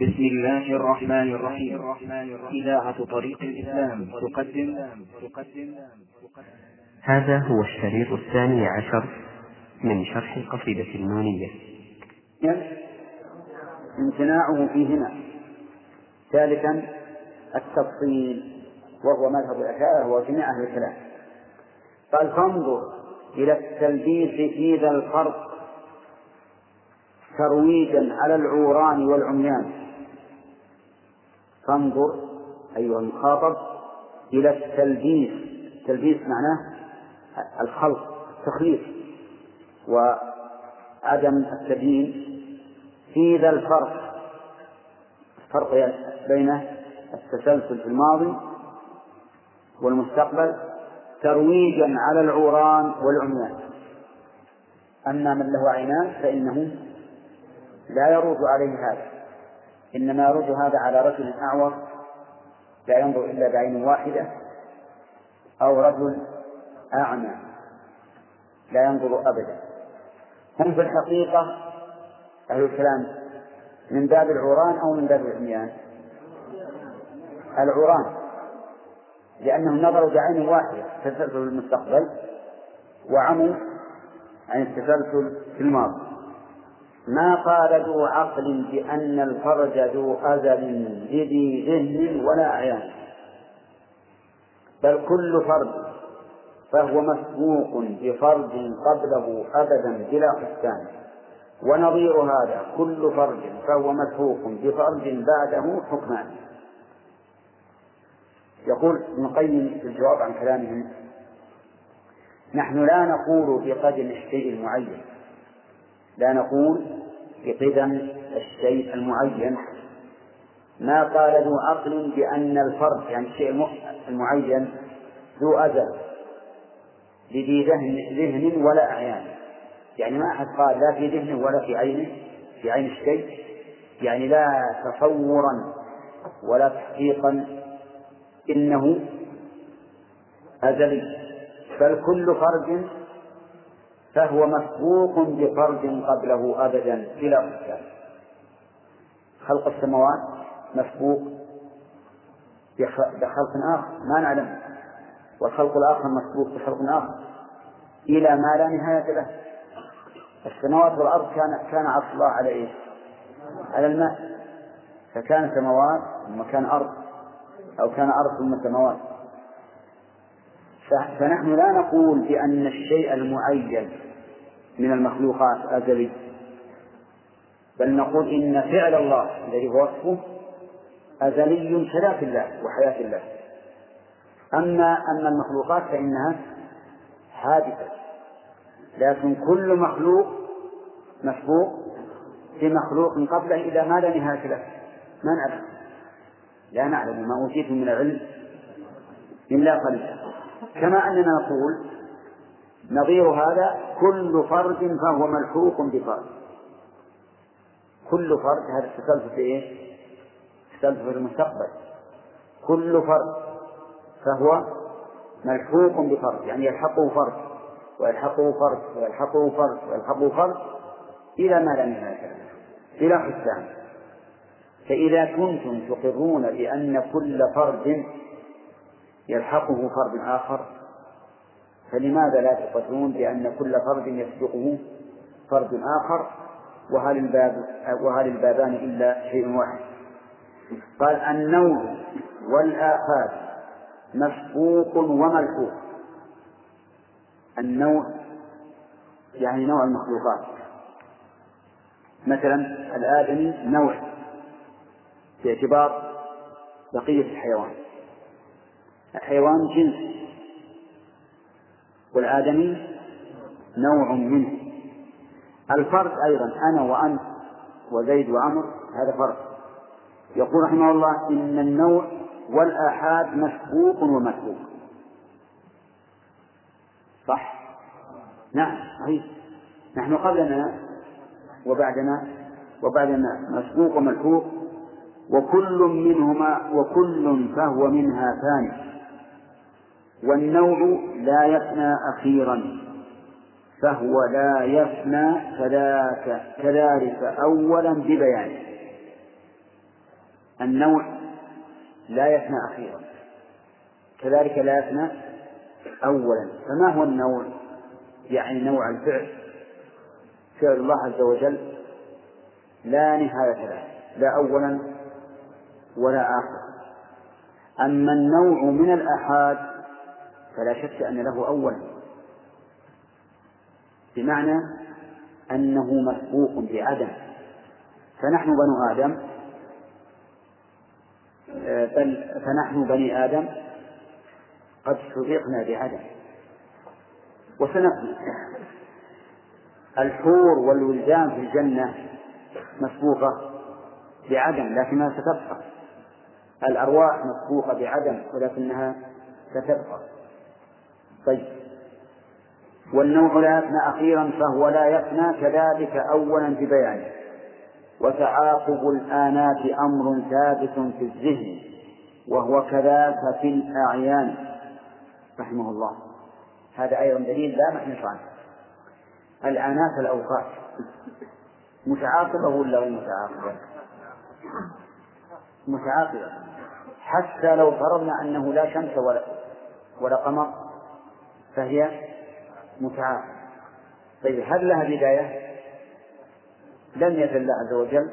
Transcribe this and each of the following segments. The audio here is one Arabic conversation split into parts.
بسم الله الرحمن الرحيم. إذاعة طريق الإسلام تقدم. تقدم هذا هو الشريط الثاني عشر من شرح القصيدة النونية. امتناعه فيهما ثالثا التفصيل وهو مذهب الأشاعرة وجميع أهل الكلام. قال فانظر إلى التلبيس في ذا الفرق ترويجا على العوران والعميان. فانظر أيها المخاطب إلى التلبيس. التلبيس معناه الخلق التخليط وعدم التبيين في ذا الفرق. الفرق بين التسلسل في الماضي والمستقبل ترويجا على العوران والعميان. أما من له عينان فإنه لا يرد عليه هذا. إنما يرد هذا على رجل أعور لا ينظر إلا بعين واحدة أو رجل أعمى لا ينظر أبدا. هم في الحقيقة أهل الكلام من باب العوران أو من باب العميان؟ العوران لأنهم نظروا بعين واحدة تسلسل المستقبل وعموا عن التسلسل في الماضي. ما قال ذو عقل بأن الفرج ذو أزل لذي ذهن ولا أعيان بل كل فرد فهو مسبوق بفرد قبله أبدا بلا حسان. ونظير هذا كل فرد فهو مسبوق بفرد بعده حكمان. يقول ابن القيم في الجواب عن كلامهم نحن لا نقول بقدم الشيء المعين. لا نقول بقدم الشيء المعين. ما قال ذو عقل بأن الفرد يعني الشيء المعين ذو أزل لذي ذهن ولا أعيان يعني ما أحد قال لا في ذهنه ولا في عينه في عين الشيء. يعني لا تصورا ولا تحقيقا. إنه أزلي. بل كل فرد فهو مسبوق بفرد قبله أبدا بلا حساب خلق السماوات مسبوق بخلق آخر ما نعلم. والخلق الآخر مسبوق بخلق آخر إلى ما لا نهاية له. السماوات والأرض كان كان عرش الله على إيش؟ على الماء. فكان سماوات ثم كان أرض أو كان أرض ثم سماوات. فنحن لا نقول بأن الشيء المعين من المخلوقات أزلي بل نقول إن فعل الله الذي هو وصفه أزلي كذات الله وحياة الله. أما أما المخلوقات فإنها حادثة لكن كل مخلوق مسبوق بمخلوق قبله إذا ما لا نهاية له. ما نعلم. لا نعلم ما أوتيتم من العلم إلا قليلا. كما أننا نقول نظير هذا كل فرد فهو ملحوق بفرد. كل فرد هذا التسلسل في إيه؟ التسلسل في المستقبل. كل فرد فهو ملحوق بفرد يعني يلحقه فرد ويلحقه فرد ويلحقه فرد ويلحقه فرد إلى ما لا نهاية إلى حسان فإذا كنتم تقرون بأن كل فرد يلحقه فرد آخر فلماذا لا تقرون بأن كل فرد يسبقه فرد آخر؟ وهل الباب وهل البابان إلا شيء واحد؟ قال النوع والآفات مسبوق وملحوق. النوع يعني نوع المخلوقات. مثلا الآدمي نوع باعتبار بقية الحيوان. الحيوان جنس. والآدمي نوع منه. الفرد أيضا أنا وأنت وزيد وعمر هذا فرد. يقول رحمه الله إن النوع والآحاد مسبوق ومسبوق صح؟ نعم صحيح. نحن قبلنا وبعدنا وبعدنا. مسبوق وملحوق وكل منهما وكل فهو منها ثاني. والنوع لا يفنى أخيرا فهو لا يفنى كذاك كذلك أولا ببيان. النوع لا يفنى أخيرا كذلك لا يفنى أولا. فما هو النوع؟ يعني نوع الفعل فعل الله عز وجل لا نهاية له لا أولا ولا آخر. أما النوع من الآحاد فلا شك أن له أولا بمعنى أنه مسبوق بعدم فنحن بنو آدم. آه، بل فنحن بني آدم قد سبقنا بعدم. وسنفنى الحور والولدان في الجنة مسبوقة بعدم لكنها ستبقى. الأرواح مسبوقة بعدم ولكنها ستبقى. طيب. والنوع لا يفنى أخيرا فهو لا يفنى كذلك أولا ببيانه وتعاقب الآنات أمر ثابت في الذهن وهو كذاك في الأعيان. رحمه الله. هذا أيضا دليل لا محنص عنه الآنات الأوقات. متعاقبة ولا غير متعاقبة؟ متعاقبة. حتى لو فرضنا أنه لا شمس ولا ولا قمر فهي متعاقبة طيب هل لها بداية؟ لم يزل الله عز وجل.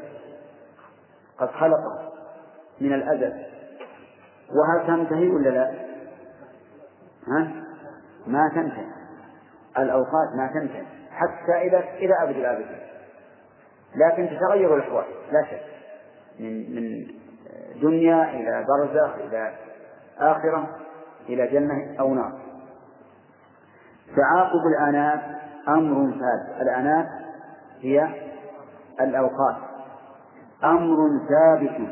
قد خلقه من الأزل وهل تنتهي ولا لا؟ ها؟ ما تنتهي. الأوقات ما تنتهي. حتى إلى إلى أبد الآبدين لكن تتغير الأحوال لا شك. من من دنيا إلى برزخ إلى آخرة إلى جنة أو نار. تعاقب الآنات أمر ثابت الآنات هي الأوقات. أمر ثابت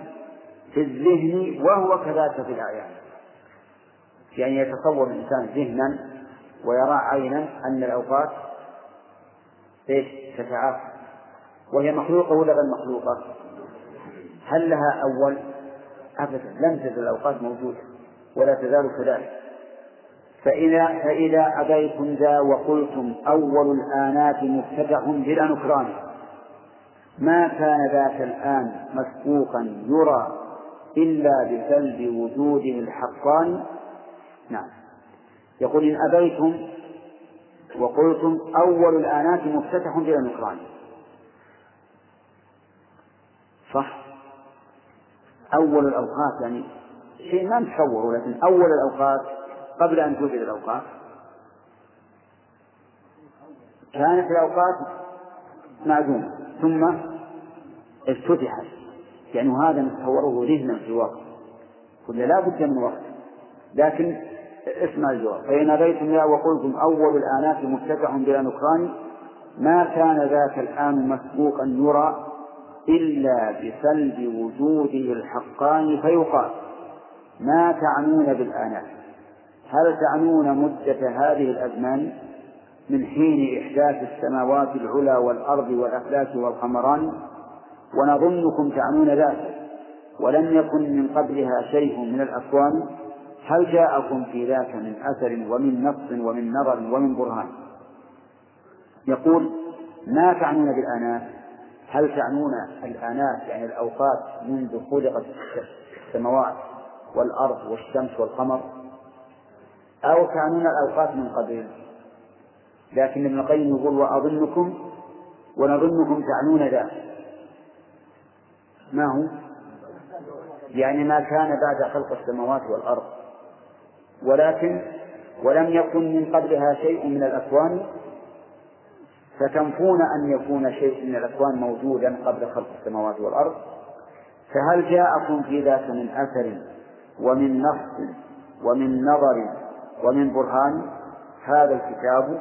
في الذهن وهو كذلك في الأعيان. يعني يتصور الإنسان ذهنا ويرى عينا أن الأوقات إيش؟ تتعاقب. وهي مخلوقة ولا غير مخلوقة؟ هل لها أول؟ أبدا. لم تزل. الأوقات موجودة. ولا تزال كذلك. فإذا فإذا أبيتم ذا وقلتم أول الآنات مبتدع بلا نكران ما كان ذاك الآن مسبوقا يرى إلا بسلب وجوده الحقاني نعم. يقول إن أبيتم وقلتم أول الآنات مفتتح بلا نكران صح. أول الأوقات يعني شيء ما نتصوره لكن أول الأوقات قبل أن توجد الأوقات؟ كانت الأوقات معدومة ثم افتتحت يعني هذا نتصوره ذهنا في وقت قلنا لا بد من وقت لكن اسمع الجواب. فإن أبيتم يا وقلتم أول الآنات مفتتح بلا نكران ما كان ذاك الآن مسبوقا يرى إلا بسلب وجوده الحقاني فيقال ما تعنون بالآنات هل تعنون مدة هذه الأزمان من حين إحداث السماوات العلى والأرض والأفلاك والقمران؟ ونظنكم تعنون ذلك ولم يكن من قبلها شيء من الأكوان هل جاءكم في ذاك من أثر ومن نص ومن نظر ومن برهان؟ يقول ما تعنون بالآنات هل تعنون الآنات يعني الأوقات منذ خلقت السماوات والأرض والشمس والقمر؟ أو تعنون الأوقات من قبل لكن ابن القيم يقول وأظنكم ونظنكم تعنون ذلك ما هو؟ يعني ما كان بعد خلق السماوات والأرض. ولكن ولم يكن من قبلها شيء من الأكوان فتنفون أن يكون شيء من الأكوان موجودا قبل خلق السماوات والأرض. فهل جاءكم في ذاك من أثر ومن نص ومن نظر ومن برهان هذا الكتاب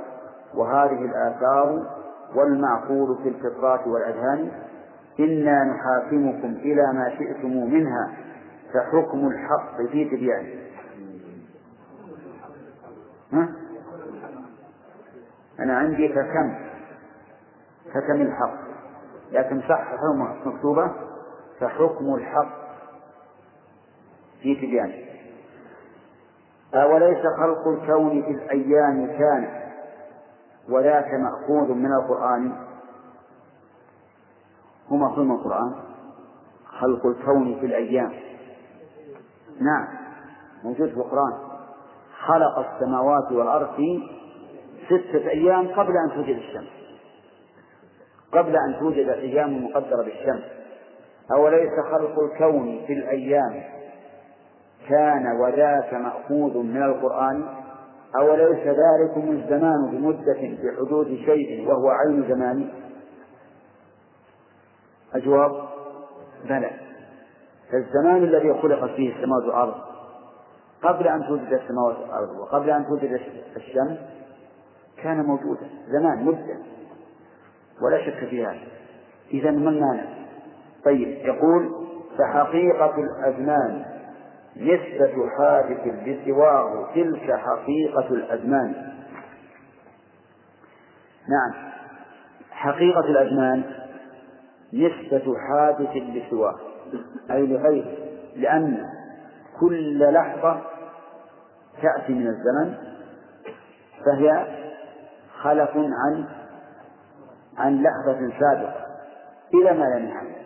وهذه الآثار والمعقول في الفطرات والأذهان. إنا نحاكمكم إلى ما شئتم منها فحكم الحق في تبيانه؟ أنا عندي فكم فكم الحق. لكن صح مكتوبة فحكم الحق في تبيانه أوليس خلق الكون في الأيام كان وذاك مأخوذ من القرآن. هو مأخوذ من القرآن. خلق الكون في الأيام. نعم موجود في القرآن. خلق السماوات والأرض في ستة أيام قبل أن توجد الشمس. قبل أن توجد الأيام المقدرة بالشمس. أوليس خلق الكون في الأيام؟ كان وذاك مأخوذ من القرآن أوليس ذلكم الزمان بمدة بحدود شيء وهو عين زمان؟ الجواب بلى. فالزمان الذي خلقت فيه السماوات والأرض قبل أن توجد السماوات والأرض وقبل أن توجد الشمس كان موجودا زمان مدة. ولا شك في هذا. إذا ما المانع؟ طيب يقول فحقيقة الأزمان نسبة حادث بسواه تلك حقيقة الأزمان. نعم. حقيقة الأزمان نسبة حادث بسواه. أي لغيره. لأن كل لحظة تأتي من الزمن فهي خلف عن عن لحظة سابقة إلى ما لا نهاية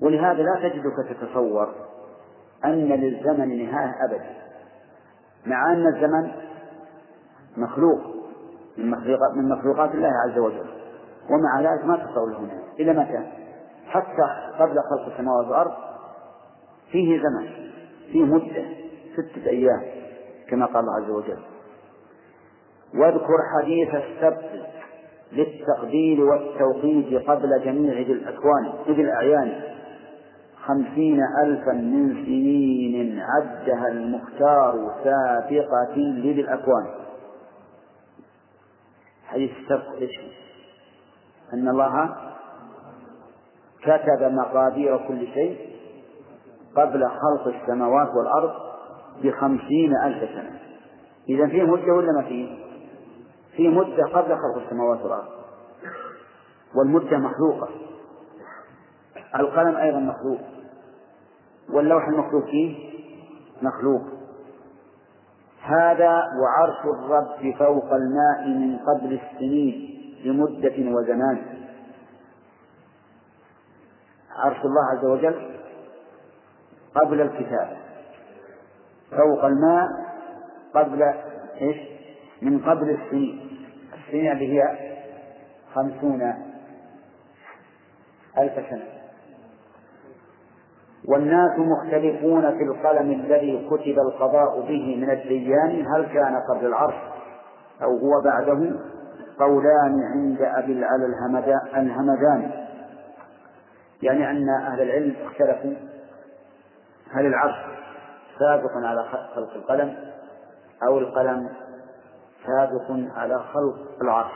ولهذا لا تجدك تتصور أن للزمن نهاية أبدا. مع أن الزمن مخلوق من مخلوقات من مخلوقات الله عز وجل. ومع ذلك ما تصور له إلى متى؟ حتى قبل خلق السماوات والأرض فيه زمن فيه مدة ستة أيام كما قال الله عز وجل. واذكر حديث السبت للتقدير والتوقيت قبل جميع ذي الأكوان ذي الأعيان. خمسين ألفا من سنين عدها المختار سابقة لذي الأكوان حديث السبت إيش؟ أن الله كتب مقادير كل شيء قبل خلق السماوات والأرض بخمسين ألف سنة. إذا فيه مدة ولا ما فيه؟ في مدة قبل خلق السماوات والأرض. والمدة مخلوقة. القلم أيضا مخلوق. واللوح المخلوق فيه مخلوق. هذا وعرش الرب فوق الماء من قبل السنين بمدة وزمان. عرش الله عز وجل قبل الكتاب. فوق الماء قبل إيش؟ من قبل السنين. السنين اللي هي خمسون ألف سنة. والناس مختلفون في القلم الذي كتب القضاء به من الديان هل كان قبل العرش أو هو بعده؟ قولان عند أبي العلى الهمدان يعني أن أهل العلم اختلفوا. هل العرش سابق على خلق القلم أو القلم سابق على خلق العرش؟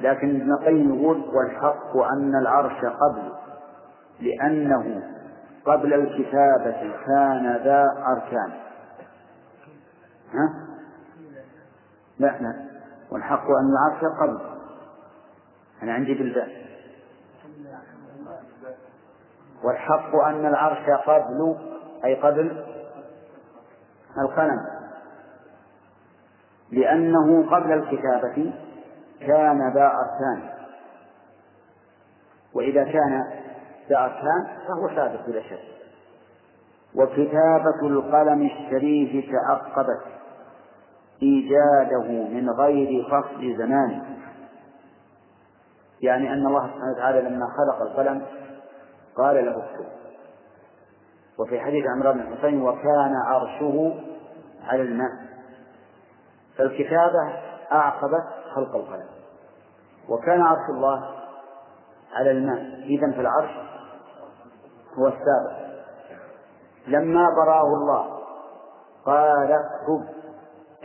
لكن ابن القيم يقول والحق أن العرش قبل. لأنه قبل الكتابة كان ذا أركان. ها؟ لا لا. والحق أن العرش قبل. أنا عندي بالباء. والحق أن العرش قبل أي قبل القلم. لأنه قبل الكتابة كان ذا أركان. وإذا كان ذا أركان فهو سابق بلا شك. وكتابة القلم الشريف تعقبت إيجاده من غير فصل زمان. يعني أن الله سبحانه وتعالى لما خلق القلم قال له اكتب. وفي حديث عمران بن الحسين وكان عرشه على الماء. فالكتابة أعقبت خلق القلم. وكان عرش الله على الماء. إذا فالعرش السابق. لما براه الله قال اكتب.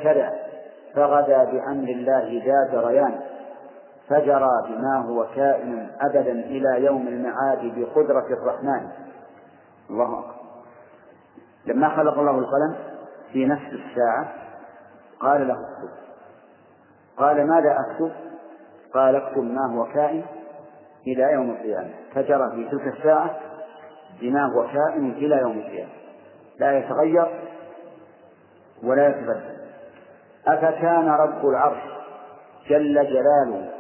كذا. فغدا بأمر الله ذات ريان فجرى بما هو كائن أبدا إلى يوم المعاد بقدرة الرحمن. الله أكبر. لما خلق الله القلم في نفس الساعة قال له اكتب. قال ماذا أكتب؟ قال اكتب ما هو كائن إلى يوم القيامة. فجرى في تلك الساعة بما هو كائن إلى يوم القيامة. لا يتغير ولا يتبدل. أفكان رب العرش جل جلاله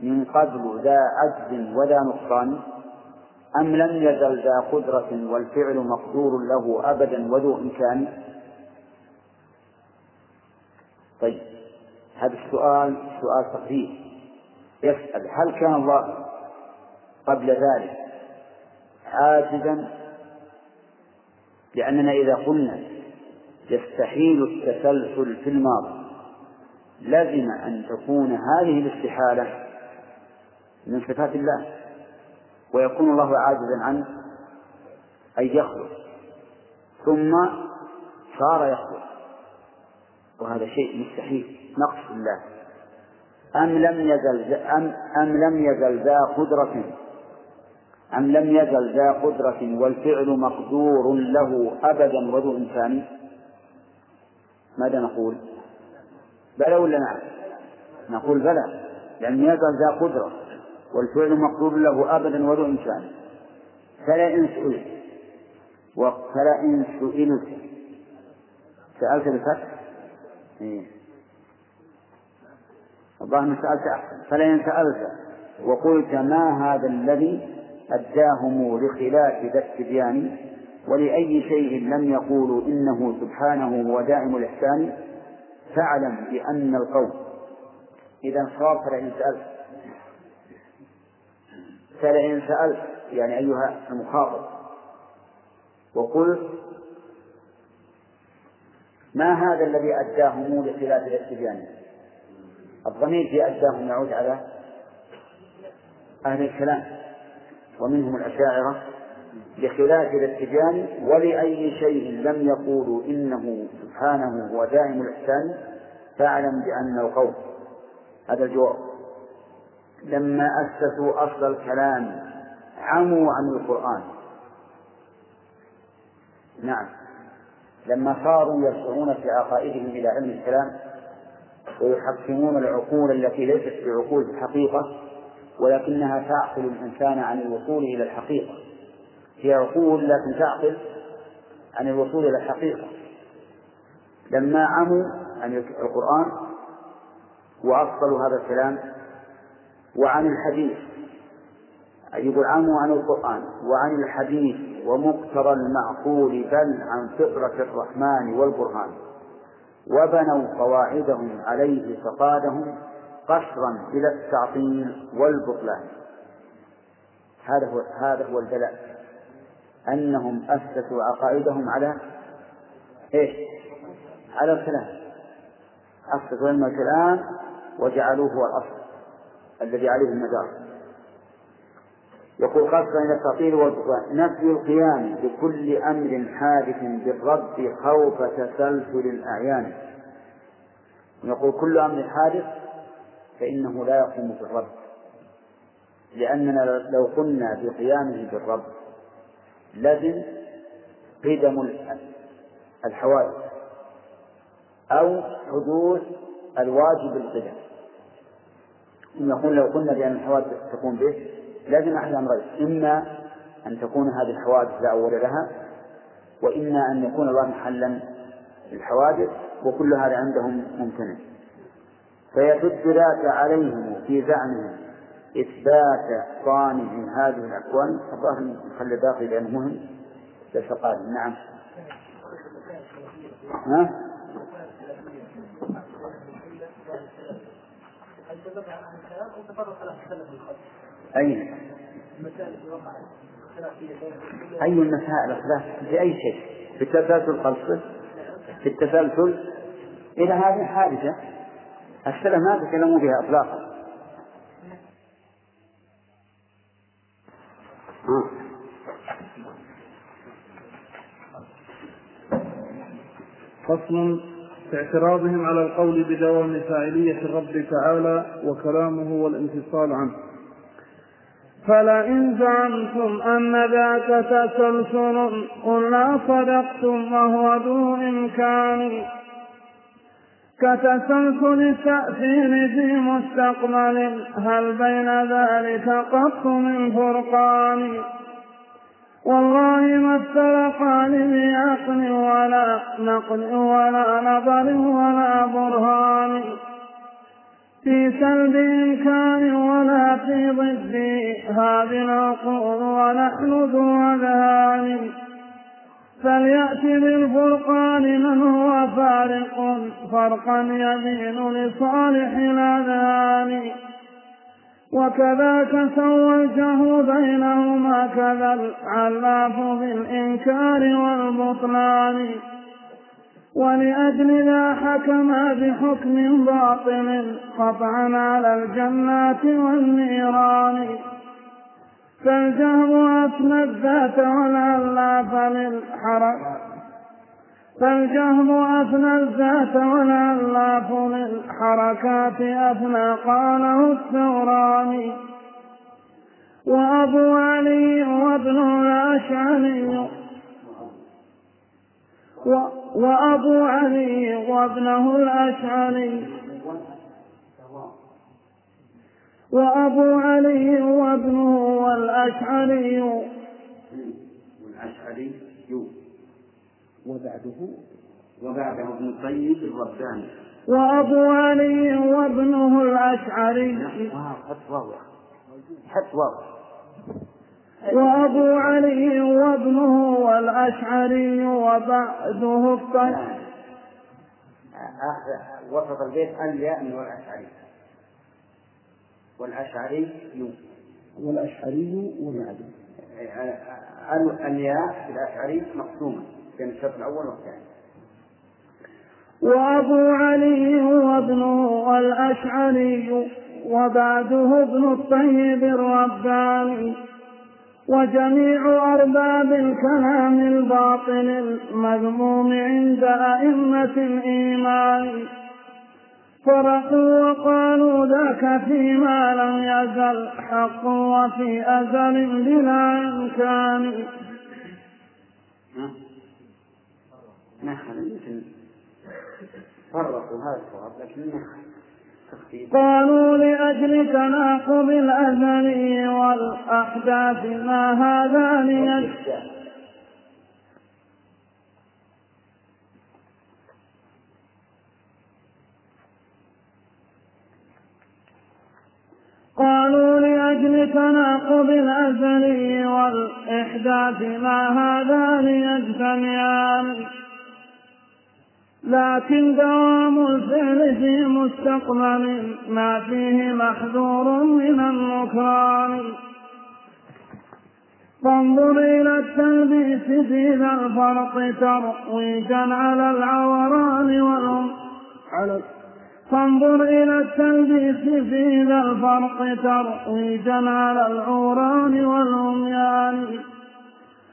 من قبل ذا عجز وذا نقصان؟ أم لم يزل ذا قدرة والفعل مقدور له أبدا وذو إمكان؟ طيب هذا السؤال سؤال تقدير. يسأل هل كان الله قبل ذلك عاجزا لأننا إذا قلنا يستحيل التسلسل في الماضي لزم أن تكون هذه الاستحالة من صفات الله ويكون الله عاجزا عن أن يخلق ثم صار يخلق وهذا شيء مستحيل نقص الله. أم لم يزل أم, أم لم يزل ذا قدرة أم لم يزل ذا قدرة والفعل مقدور له أبدا وذو إمكان ماذا نقول؟ بلى ولا نعم؟ نقول بلى لم يزل ذا قدرة والفعل مقدور له أبدا وذو إمكان فلا إن سئلت فلا إن سئلت سألت بالفتح؟ إيه. الظاهر سألت أحسن فلئن سألت وقلت ما هذا الذي أداهم لخلاف ذا التبيان ولأي شيء لم يقولوا إنه سبحانه هو دائم الإحسان فاعلم بأن القول إذا صار فلئن سألت فلئن سألت يعني أيها المخاطب. وقلت ما هذا الذي أداهم لخلاف الاتبان الضمير في أداهم يعود على أهل الكلام. ومنهم الأشاعرة بخلاف الاتجان ولأي شيء لم يقولوا إنه سبحانه هو دائم الإحسان فاعلم بأن القول هذا الجواب. لما أسسوا أصل الكلام عموا عن القرآن. نعم. لما صاروا يرجعون في عقائدهم إلى علم الكلام ويحكمون العقول التي ليست بعقول الحقيقة ولكنها تعقل الإنسان عن الوصول إلى الحقيقة. هي عقول لكن تعقل عن الوصول إلى الحقيقة. لما عموا عن القرآن وأصلوا هذا الكلام وعن الحديث يقول عموا عن القرآن وعن الحديث ومقتضى المعقول بل عن فطرة الرحمن والبرهان. وبنوا قواعدهم عليه فقادهم قصرا إلى التعطيل والبطلان. هذا هو هذا هو البلاء. أنهم أسسوا عقائدهم على إيش؟ على الكلام. أسسوا علم الكلام وجعلوه هو الأصل الذي عليه المدار. يقول خاصة إلى التعطيل والبطلان. نفي القيام بكل أمر حادث بالرد خوف تسلسل الأعيان. يقول كل أمر حادث فإنه لا يقوم بالرد لأننا لو قلنا بقيامه بالرد لازم قدم الحوادث أو حدوث الواجب القدم. نقول لو قلنا بأن الحوادث تقوم به لازم أحد أمرين. إما أن تكون هذه الحوادث لا أول لها وإما أن يكون الله محلا للحوادث وكل هذا عندهم ممتنع فيسد ذاك عليهم في زعمهم إثبات صانع هذه الأكوان. الظاهر نخلي باقي لأنه مهم. للفقال نعم. ها؟ أين؟ أي المسائل؟ الخلاف في أي شيء؟ في التسلسل خلصه في التسلسل؟ إذا هذه حادثة السلف ما تكلموا بها إطلاقا. فصل في اعتراضهم على القول بدوام فاعلية الرب تعالى وكلامه والانفصال عنه. فلئن زعمتم أن ذاك تسلسل قلنا صدقتم وهو ذو إمكان كتسلسل التأثير في مستقبل هل بين ذلك قط من فرقان؟ والله ما افترقان بعقل ولا نقل ولا نظر ولا برهان. في سلب إمكان ولا في ضد هذه العقول ونحن ذو أذهان. فليأت بالفرقان من هو فارق فرقا يبين لصالح الأذهان. وكذاك سويته بينهما كذا العلاف بالإنكار والبطلان. ولأجل ذا حكم بحكم باطل قطعا على الجنات والنيران. فالجهل أفنى الذات والعلاف للحرق فالجهل أفنى الذات والعلاف للحركات أفنى قاله الثوراني. وأبو علي وابن الأشعري. وأبو علي وابنه الأشعري. وأبو علي وابنه والأشعري. والأشعري وبعده؟ وبعده ابن الطيب الرباني. وأبو علي وابنه الأشعري. حط واو. حط واو. وأبو علي وابنه والأشعري وبعده الطيب. وسط البيت الياء من والأشعري. والأشعري والأشعري وبعده الياء في الأشعري مقسومة بين الشرط الأول والثاني. وأبو علي وابنه والأشعري وبعده ابن الطيب الرباني وجميع أرباب الكلام الباطل المذموم عند أئمة الإيمان. فرقوا وقالوا ذاك فيما لم يزل حق وفي أزل بلا إمكان. نحن فرقوا هذا الصواب لكن قالوا لأجل تناقض الأزلي والأحداث ما هذان قالوا لأجل تناقض الأزلي والإحداث ما هذان يجتمعان لكن دوام الفعل في مستقبل ما فيه محذور من النكران فانظر إلى التلبيس في ذا الفرق ترويجا على العوران والهم على فانظر إلى التلبيس في ذا الفرق ترويجا على العوران والعميان.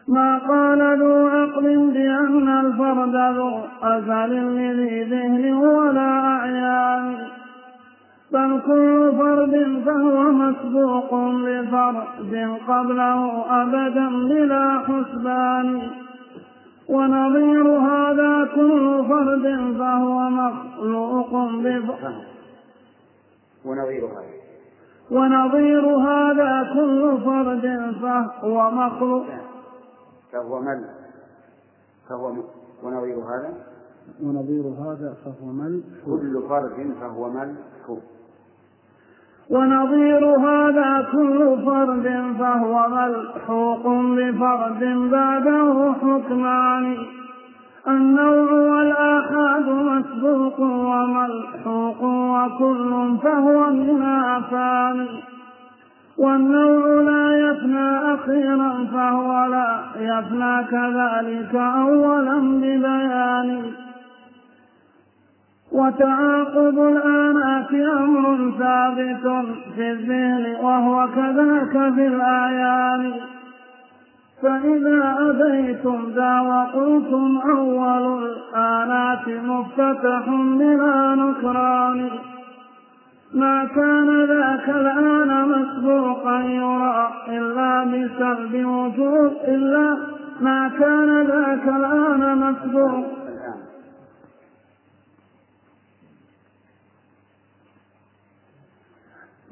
ما قال ذو عقل بأن الفرد ذو أزل لذي ذهن ولا أعيان. بل كل فرد فهو مسبوق بفرد قبله أبدا بلا حسبان. ونظير هذا كل فرد فهو مخلوق بفرد ونظير هذا. ونظير هذا كل فرد فهو مخلوق. فهو مل فهو م... ونظير هذا؟ ونظير هذا فهو مل كل فرد فهو مل ونظير هذا كل فرد فهو ملحوق بفرد بعده حكمان. النوع والآحاد مسبوق وملحوق وكل فهو من آفان. والنوع لا يفنى أخيرا فهو لا يفنى كذلك أولا ببيان. وتعاقب الآنات أمر ثابت في الذهن وهو كذاك في الأعيان فإذا أبيتم ذا وقلتم أول الآنات مفتتح بلا نكران. ما كان ذاك الآن مسبوقا يرى إلا بسبب وجود إلا ما كان ذاك الآن مسبوق.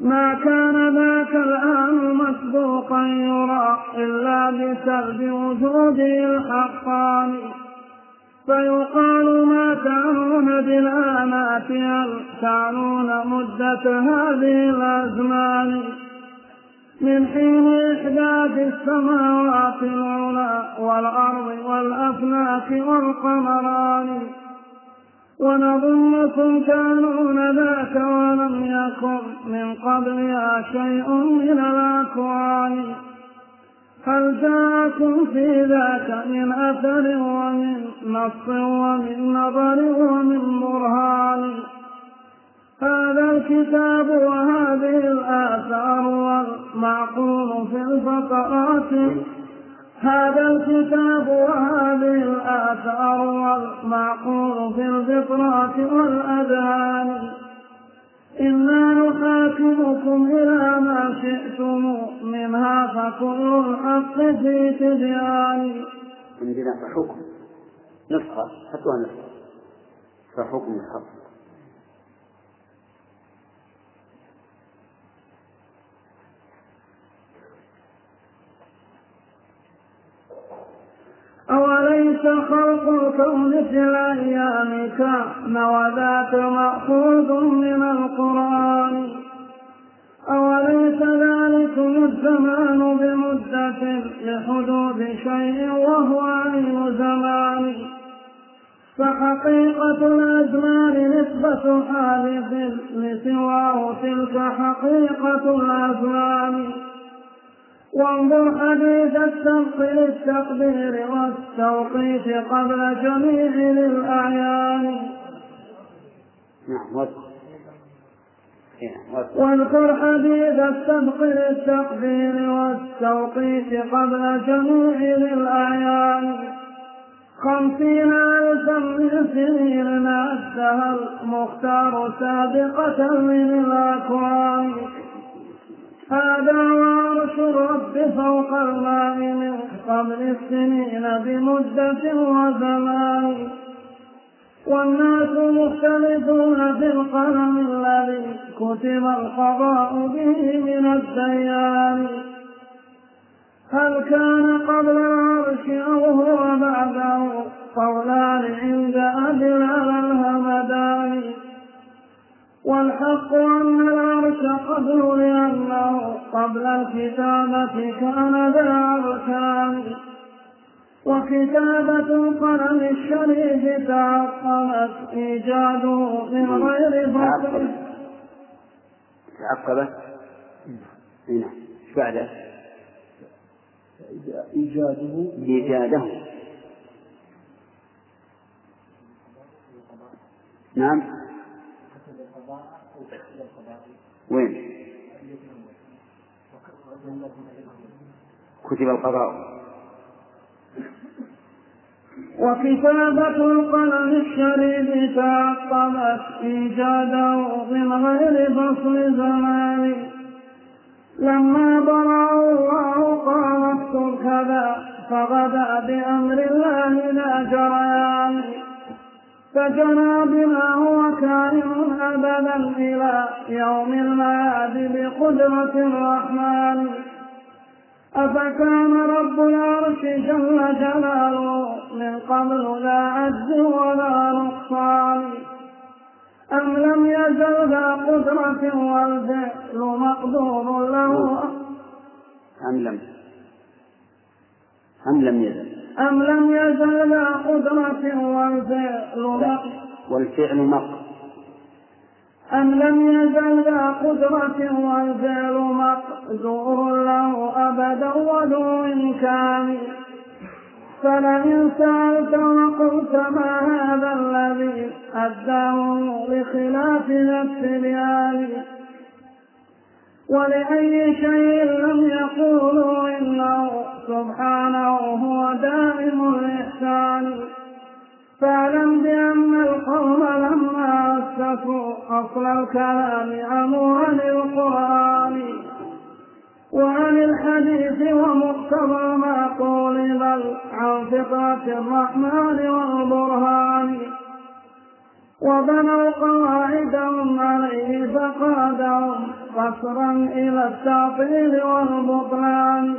ما كان ذاك الآن مسبوقا يرى إلا بسبب وجوده الحقاني فيقال ما تعنون بالآنات هل تعنون مدة هذه الأزمان. من حين إحداث السماوات العلى والأرض والأفلاك والقمران. ونظنكم تعنون ذاك ولم يكن من قبلها شيء من الأكوان. هل جاءكم في ذاك من أثر ومن نص ومن نظر ومن برهان؟ هذا الكتاب وهذه الآثار والمعقول في الفقرات هذا الكتاب وهذه الآثار والمعقول في الفطرات والأذهان. إنا نحاكمكم إلى ما شئتم منها فكل الحق في تبيان. عندنا فحكم. نسخة حطوها نسخة فحكم الحق. أوليس خلق الكون في الأيام كأن وذاك مأخوذ من القرآن؟ أوليس ذلكم الزمان بمدة لحدوث شيء وهو أي زمان؟ فحقيقة الأزمان نسبة حادث لسواه تلك حقيقة الأزمان. وانظر حديث السبق للتقدير والتوقيت قبل جميع الأعيان. نعم واذكر واذكر حديث السبق للتقدير والتوقيت قبل جميع الأعيان. خمسين ألفا من سنين نعدها المختار سابقة من الأكوان. هذا وعرش الرب فوق الماء من قبل السنين بمدة وزمان. والناس مختلفون في القلم الذي كتب القضاء به من الديان. هل كان قبل العرش أو هو بعده؟ قولان عند أبي الهمدان. والحق أن العرش قبل لأنه قبل الكتابة كان ذا أركان. وكتابة القلم الشريف تعقبت إيجاده من غير فصل تعقبت؟ نعم. إيش بعده؟ إيجاده. إيجاده. نعم. وين؟ كتب القضاء. وكتابة القلم الشريف تعقبت إيجاده من غير فصل زمان. لما برأ الله اكتب كذا فغدأ بأمر الله لا جريان. فجرى بما هو كائن أبدا إلى يوم المعاد بقدرة الرحمن. أفكان رب العرش جل جلاله من قبل لا عجز ولا نقصان؟ أم لم يزل ذا قدرة والفعل مقدور له؟ أم لم؟ أم لم يزل. أم لم يزل ذا قدرة والفعل مقدور والفعل مق أم لم يزل ذا قدرة والفعل مقدور له أبدا وذو إمكان فلئن سألت وقلت ما هذا الذي أداهم لخلاف نفس الآن ولأي شيء لم يقولوا إنه سبحانه هو دائم الإحسان. فاعلم بأن القوم لما أسسوا أصل الكلام عموا عن القرآن وعن الحديث ومقتضى المعقول بل عن فطرة الرحمن والبرهان. وبنوا قواعدهم عليه فقادهم قصرا إلى التعطيل والبطلان.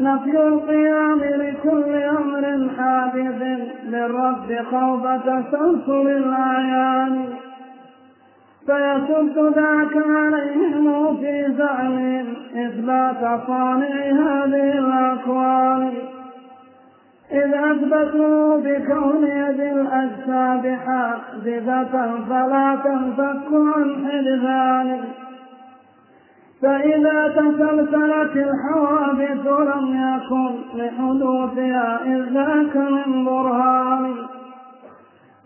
نفي القيام لكل أمر حادث للرب خوف تسلسل الأعيان. فيصد ذاك عليهم في زعمهم إثبات صانع هذه الأكوان إذ أثبتوا بكون يد الأجساد حادثة فلا تنفك عن حدثان فإذا تسلسلت الحوادث لم يكن لحدوثها ذاك من برهان.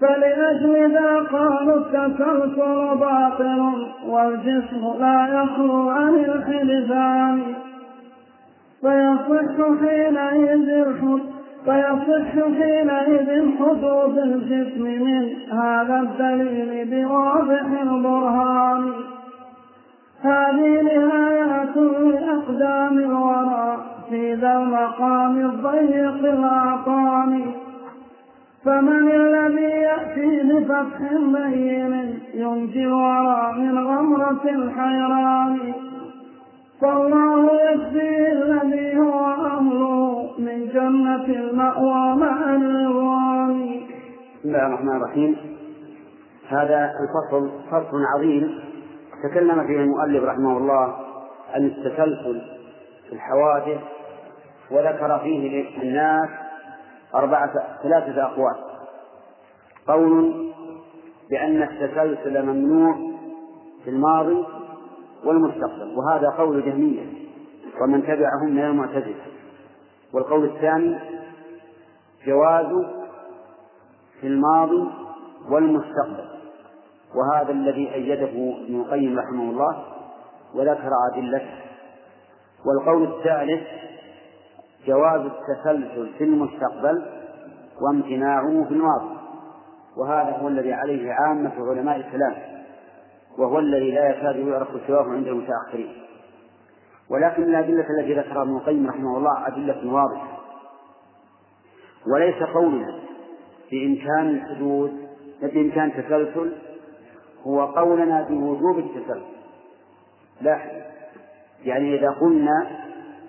فلأجل ذا قالوا التسلسل باطل والجسم لا يخلو عن الحدثان فيصح حينئذ الحدث فيصح حينئذ حدوث الجسم من هذا الدليل بواضح البرهان. هذه نهاية لأقدام الورى في ذا المقام الضيق الأعطاني فمن الذي يأتي بفتح بين ينجي الورى من غمرة الحيران؟ فالله يجزي الذي هو أهله من جنة المأوى مع الرضوان بسم الله الرحمن الرحيم. هذا الفصل فصل عظيم. تكلم فيه المؤلف رحمه الله عن التسلسل في الحوادث وذكر فيه للناس أربعة ثلاثة أقوال. قول بأن التسلسل ممنوع في الماضي والمستقبل وهذا قول جهمية ومن تبعهم من المعتزلة. والقول الثاني جواز في الماضي والمستقبل. وهذا الذي أيده ابن القيم رحمه الله وذكر أدلته والقول الثالث جواز التسلسل في المستقبل وامتناعه في الماضي. وهذا هو الذي عليه عامة علماء الكلام. وهو الذي لا يكاد يعرف سواه عند المتأخرين. ولكن الأدلة التي ذكرها ابن القيم رحمه الله أدلة واضحة. وليس قولنا بإمكان الحدوث بإمكان تسلسل هو قولنا بوجوب التسلسل. لا يعني إذا قلنا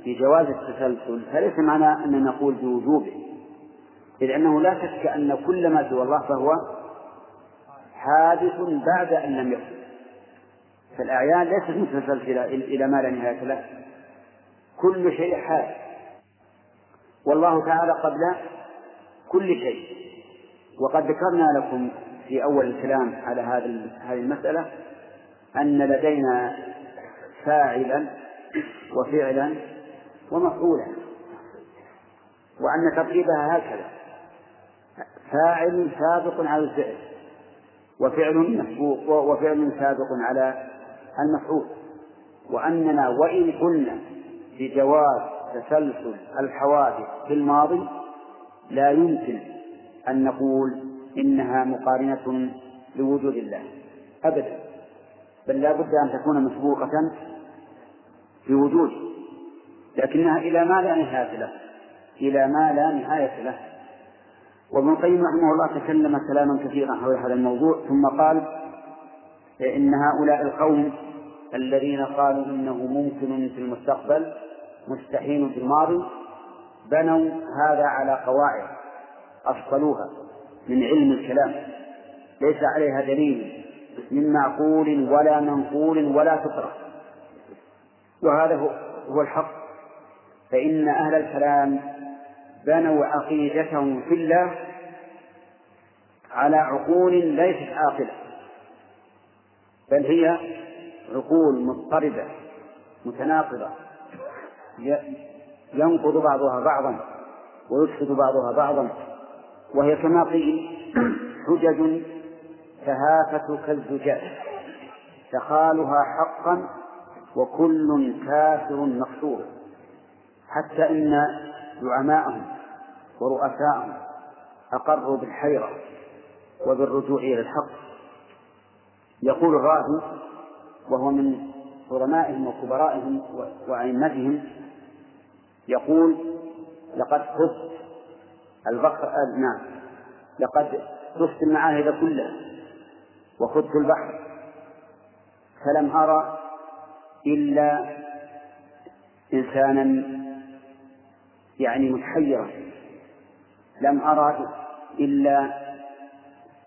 بجواز التسلسل فليس معنى أن نقول بوجوبه إذ أنه لا شك أن كل ما سوى الله فهو حادث بعد أن لم يكن. فالأعيان ليست متسلسلة إلى ما لا نهاية له. كل شيء حادث والله تعالى قبل كل شيء. وقد ذكرنا لكم في أول الكلام على هذه المسألة أن لدينا فاعلا وفعلا ومفعولا وأن ترتيبها هكذا. فاعل سابق على الفعل وفعل مسبوق وفعل سابق على المفعول. وأننا وإن قلنا بجواز تسلسل الحوادث في الماضي لا يمكن أن نقول إنها مقارنة لوجود الله. أبدا. بل لا بد أن تكون مسبوقة بوجوده لكنها إلى ما لا نهاية له إلى ما لا نهاية له. وابن القيم رحمه الله تكلم كلاما كثيرا حول هذا الموضوع ثم قال إن هؤلاء القوم الذين قالوا إنه ممكن في المستقبل مستحيل في الماضي بنوا هذا على قواعد أفصلوها من علم الكلام. ليس عليها دليل من معقول ولا منقول ولا فطرة. وهذا هو الحق. فإن أهل الكلام بنوا عقيدتهم في الله على عقول ليست عاقلة. بل هي عقول مضطربة متناقضة ينقض بعضها بعضا ويفسد بعضها بعضا وهي كما قيل حجج تهافت كالزجاج تخالها حقا وكل كافر مقصور حتى إن زعماءهم ورؤساءهم أقروا بالحيرة وبالرجوع إلى الحق. يقول الرازي وهو من عظمائهم وكبرائهم وأئمتهم يقول لقد خذت البحر نعم. لقد خذت المعاهد كلها وخذت البحر. فلم أرى إلا إنسانا يعني متحيرا. لم أرى إلا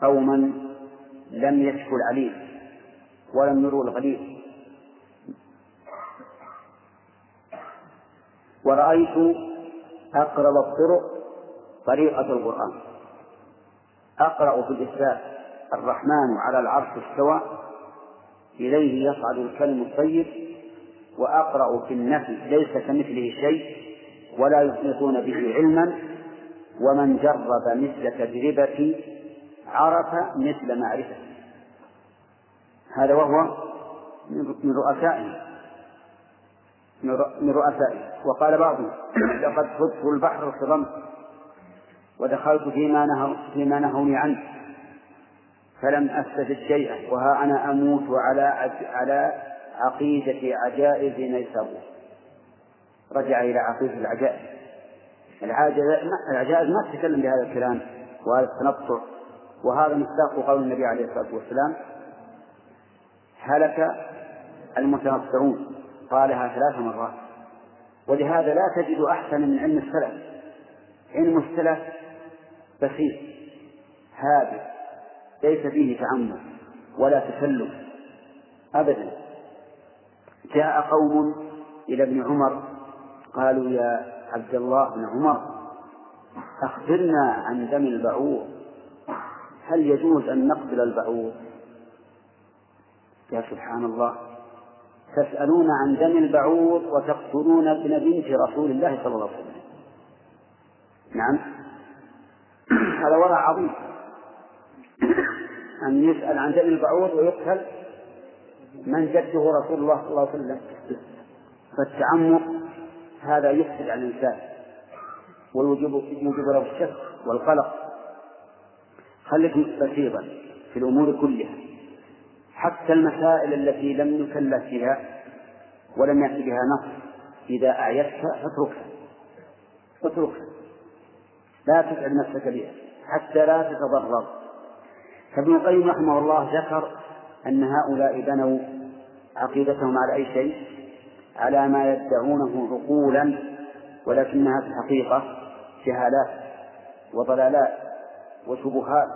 قوما لم يشكوا العليل. ولم يروا الغليل ورأيت أقرب الطرق طريقة القرآن. أقرأ في الإثبات الرحمن على العرش استوى إليه يصعد الكلم الطيب وأقرأ في النفي ليس كمثله شيء ولا يحيطون به علما ومن جرب مثل تجربة عرف مثل معرفة هذا وهو من رؤسائه. من رؤسائه. وقال بعضهم لقد خذت البحر صرمت ودخلت فيما نهوا فيما نهوني عنه فلم أستفد شيئا وها أنا أموت على على عقيدة عجائز نيسابور رجع إلى عقيدة العجائز. العجائز ما تتكلم بهذا الكلام وهذا التنطع. وهذا مصداق قول النبي عليه الصلاة والسلام هلك المتنطعون. قالها ثلاث مرات. ولهذا لا تجد أحسن من علم السلف. علم السلف بسيط هادئ ليس فيه تعمد ولا تسلم أبدا. جاء قوم إلى ابن عمر قالوا يا عبد الله بن عمر أخبرنا عن دم البعوض. هل يجوز أن نقبل البعوض؟ يا سبحان الله تسألون عن دم البعوض وتقتلون ابن بنت رسول الله صلى الله عليه وسلم. نعم. هذا ورع عظيم. أن يسأل عن دم البعوض ويقتل من جده رسول الله صلى الله عليه وسلم. فالتعمق هذا يفسد على الإنسان ويوجب يوجب له الشك والقلق. خليك بسيطا في الأمور كلها. حتى المسائل التي لم نكلف فيها ولم يأتي بها نص إذا أعيتك فاتركها. اتركها لا تتعب نفسك بها. حتى لا تتضرر. فابن القيم رحمه الله ذكر أن هؤلاء بنوا عقيدتهم على أي شيء؟ على ما يدعونه عقولا ولكنها في الحقيقة جهالات وضلالات وشبهات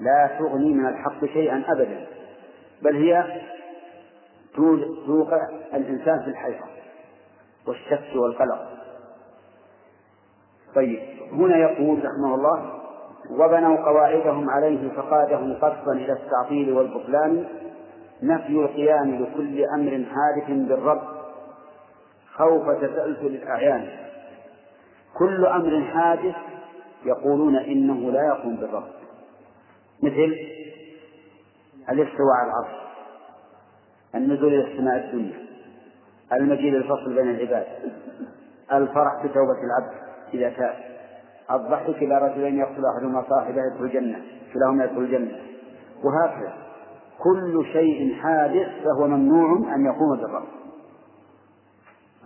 لا تغني من الحق شيئا أبدا. بل هي توقع الإنسان في الحيرة والشك والقلق. طيب هنا يقول رحمه الله وبنوا قواعدهم عليه فقادهم قصدا إلى التعطيل والبطلان نفي القيام لكل أمر حادث بالرب خوف تسلسل الأعيان. كل أمر حادث يقولون إنه لا يقوم بالرب. مثل الاستواء على العرش النزول إلى السماء الدنيا. المجيء للفصل بين العباد. الفرح بتوبة العبد إذا تاب. الضحك إلى رجلين يقتل أحدهما صاحبه يدخل الجنة. كلاهما يدخل الجنة. وهكذا. كل شيء حادث فهو ممنوع أن يقوم بالرب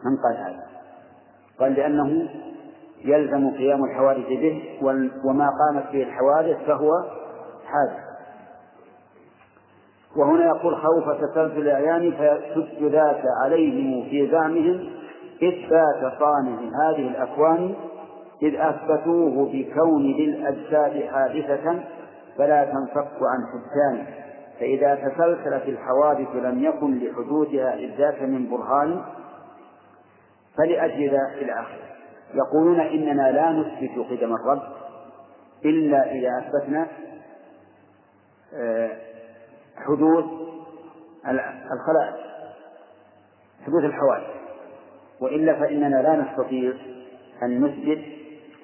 من قال هذا؟ قال لأنه يلزم قيام الحوادث به وما قامت به الحوادث فهو حادث. وهنا يقول خوف تسلسل الأعيان فيشد ذاك عليهم في زعمهم إثبات صانع هذه الأكوان إذ أثبتوه بكون للأجساد حادثة فلا تنفك عن حسانه فإذا تسلسلت الحوادث لم يكن لحدوثها إذ ذاك من برهان فلأجل آخره يقولون إننا لا نثبت قدم الرب إلا إذا أثبتنا آه، حدوث الخلائق حدوث الحوادث. وإلا فإننا لا نستطيع أن نثبت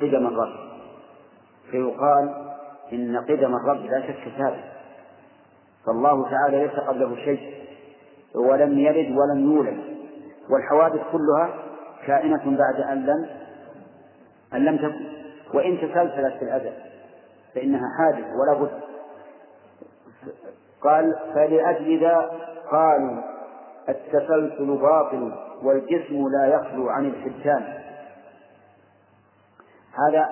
قدم الرب. فيقال إن قدم الرب لا شك ثابت. فالله تعالى ليس قبله شيء ولم يلد ولم يولد. والحوادث كلها كائنة بعد أن لم أن لم تكن. وإن تسلسلت في الأزل فإنها حادث ولا بد. قال فلأجل ذا قالوا التسلسل باطل والجسم لا يخلو عن الحجان. هذا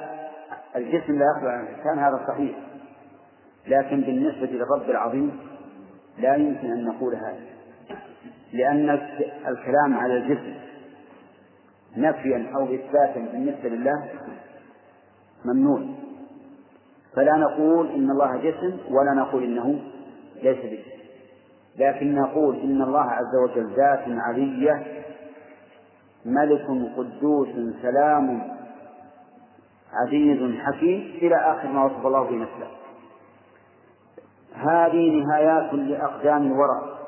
الجسم لا يخلو عن الحجان هذا صحيح. لكن بالنسبة للرب العظيم لا يمكن أن نقول هذا لأن الكلام على الجسم نفيا أو إثباتا بالنسبة لله ممنوع. فلا نقول إن الله جسم ولا نقول إنه ليس بجسم لكن نقول إن الله عز وجل ذات علية ملك قدوس سلام عزيز حكيم إلى آخر ما وصف الله في نفسه هذه نهايات لأقدام الورى.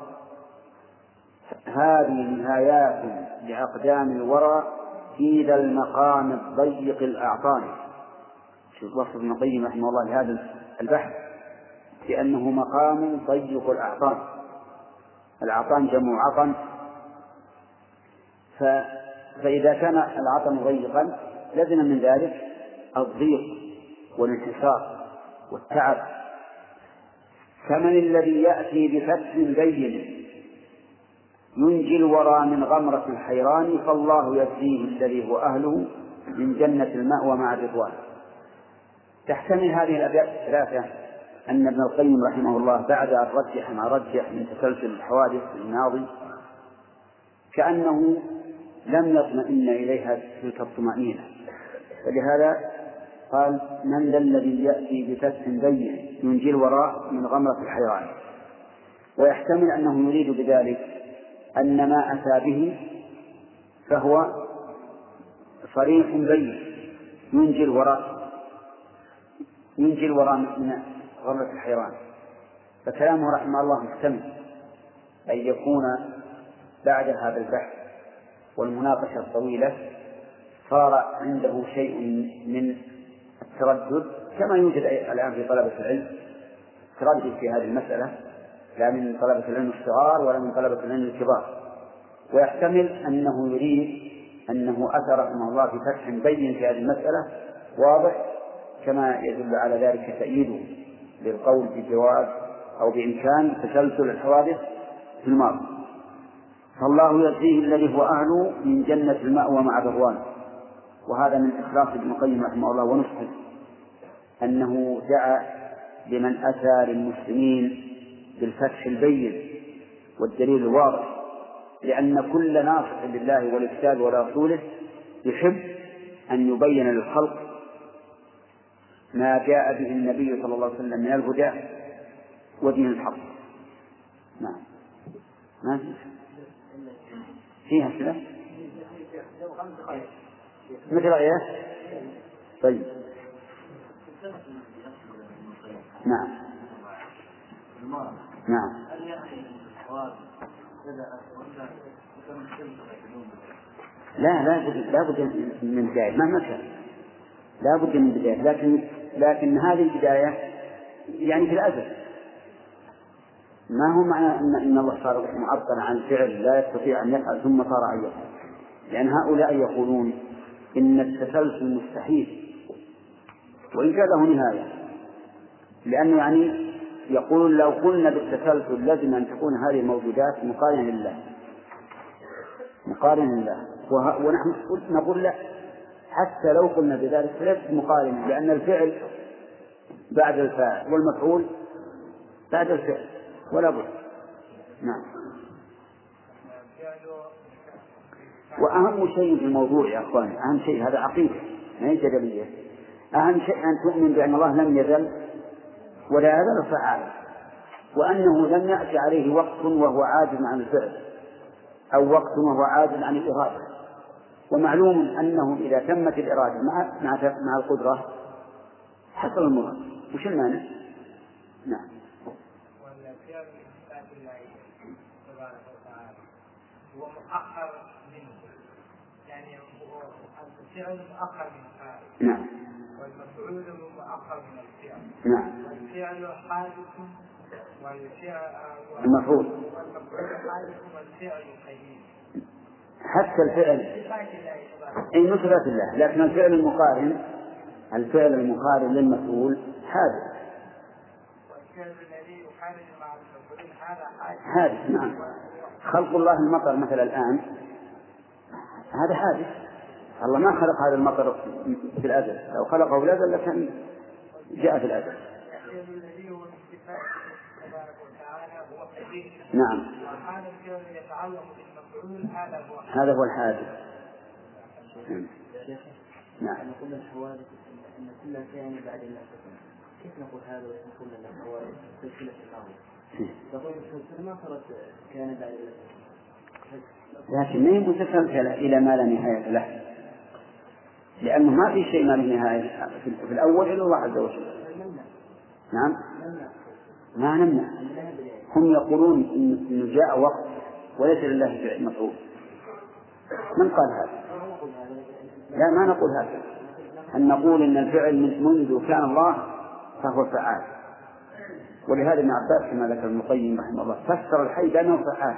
هذه نهايات لأقدام الورى في ذا المقام الضيق الأعطاني. شوف وصف ابن القيم رحمه الله لهذا البحث. لأنه مقام ضيق الأعطان. الأعطان جمع عطن. ف... فإذا كان العطن ضيقا لزم من ذلك الضيق والانحسار والتعب. فمن الذي يأتي بفتح بين ينجي الورى من غمرة الحيران فالله يجزيه الذي هو أهله من جنة المأوى مع الرضوان تحتمل هذه الأبيات الثلاثة أن ابن القيم رحمه الله بعد أن رجح ما رجح من تسلسل الحوادث الماضي كأنه لم يطمئن إليها تلك الطمأنينة. فلهذا قال من ذا الذي يأتي بفتح بين ينجي الوراء من غمرة الحيران؟ ويحتمل أنه يريد بذلك أن ما أتى به فهو صريح بين ينجي الوراء ينجي الوراء من غمرة الحيران فكلامه رحمه الله محتمل أن يكون بعد هذا البحث والمناقشة الطويلة صار عنده شيء من التردد كما يوجد الآن في طلبة العلم. تردد في هذه المسألة لا من طلبة العلم الصغار ولا من طلبة العلم الكبار. ويحتمل أنه يريد أنه أتى رحمه الله في فتح بين في هذه المسألة واضح كما يدل على ذلك تأييده. للقول بجواز أو بإمكان تسلسل الحوادث في الماضي. فالله يجزيه الذي هو أهله من جنة المأوى مع الرضوان وهذا من إخلاص ابن القيم رحمه الله ونصحه. أنه دعا لمن أتى للمسلمين بالفتح البين والدليل الواضح لأن كل ناصح لله والكتاب ولرسوله يحب أن يبين للخلق ما جاء به النبي صلى الله عليه وسلم من الهدى ودين الحق. نعم. ما فيها أسئلة مثل إيه؟ طيب. نعم. نعم. لا لا بد لا بد من بداية مهما كان. لا بد من بداية لكن لكن هذه البداية يعني في الأزل. ما هو معنى أن إن الله صار معطلا عن فعل لا يستطيع أن يفعل ثم صار أن يفعل؟ لأن هؤلاء يقولون إن التسلسل مستحيل وإن كان له نهاية. لأنه يعني يقول لو قلنا بالتسلسل لازم أن تكون هذه الموجودات مقارنة لله. مقارنة لله. ونحن نقول لا. حتى لو قلنا بذلك فليست مقارنة لأن الفعل بعد الفاعل والمفعول بعد الفعل ولا بد. نعم. وأهم شيء في الموضوع يا أخوان أهم شيء هذا عقيدة ما هي جدلية؟ أهم شيء أن تؤمن بأن الله لم يزل ولا يزال فعالا وأنه لم يأتي عليه وقت وهو عاجز عن الفعل أو وقت وهو عاجز عن الإرادة. ومعلوم أنه إذا تمت الإرادة مع مع مع القدرة حصل المراد. وش المانع؟ نعم. هو مؤخر منه يعني هو الفعل مؤخر من الفاعل نعم. والمفعول مؤخر من الفعل نعم. والفعل حادث والفعل المفعول. والمفعول حادث والفعل قديم حتى الفعل. أي من صفات الله. لكن الفعل المقارن الفعل المقارن للمفعول حادث. حادث نعم. خلق الله المطر مثلا الآن هذا حادث. الله ما خلق هذا المطر في الأزل. لو خلقه في الأزل لكان جاء في الأزل. نعم. هذا هو الحادث نعم. نقول الحوادث أن كل كائن بعد الله كيف نقول هذا ونقول أن الحوادث سلسلة الماضي؟ تقول السلسله ما صارت كان بعد الله لكن ما هي متسلسلة إلى ما لا نهاية له. لأنه ما في شيء ما له نهاية في الأول إلا الله عز وجل. نعم. ما نمنع. هم يقولون إنه جاء وقت وليس لله فعل مفعول. من قال هذا؟ لا ما نقول هذا. أن نقول إن الفعل من منذ كان الله فهو فعال. ولهذا ابن عباس كما ذكر ابن القيم رحمه الله فسر الحي بأنه فعال.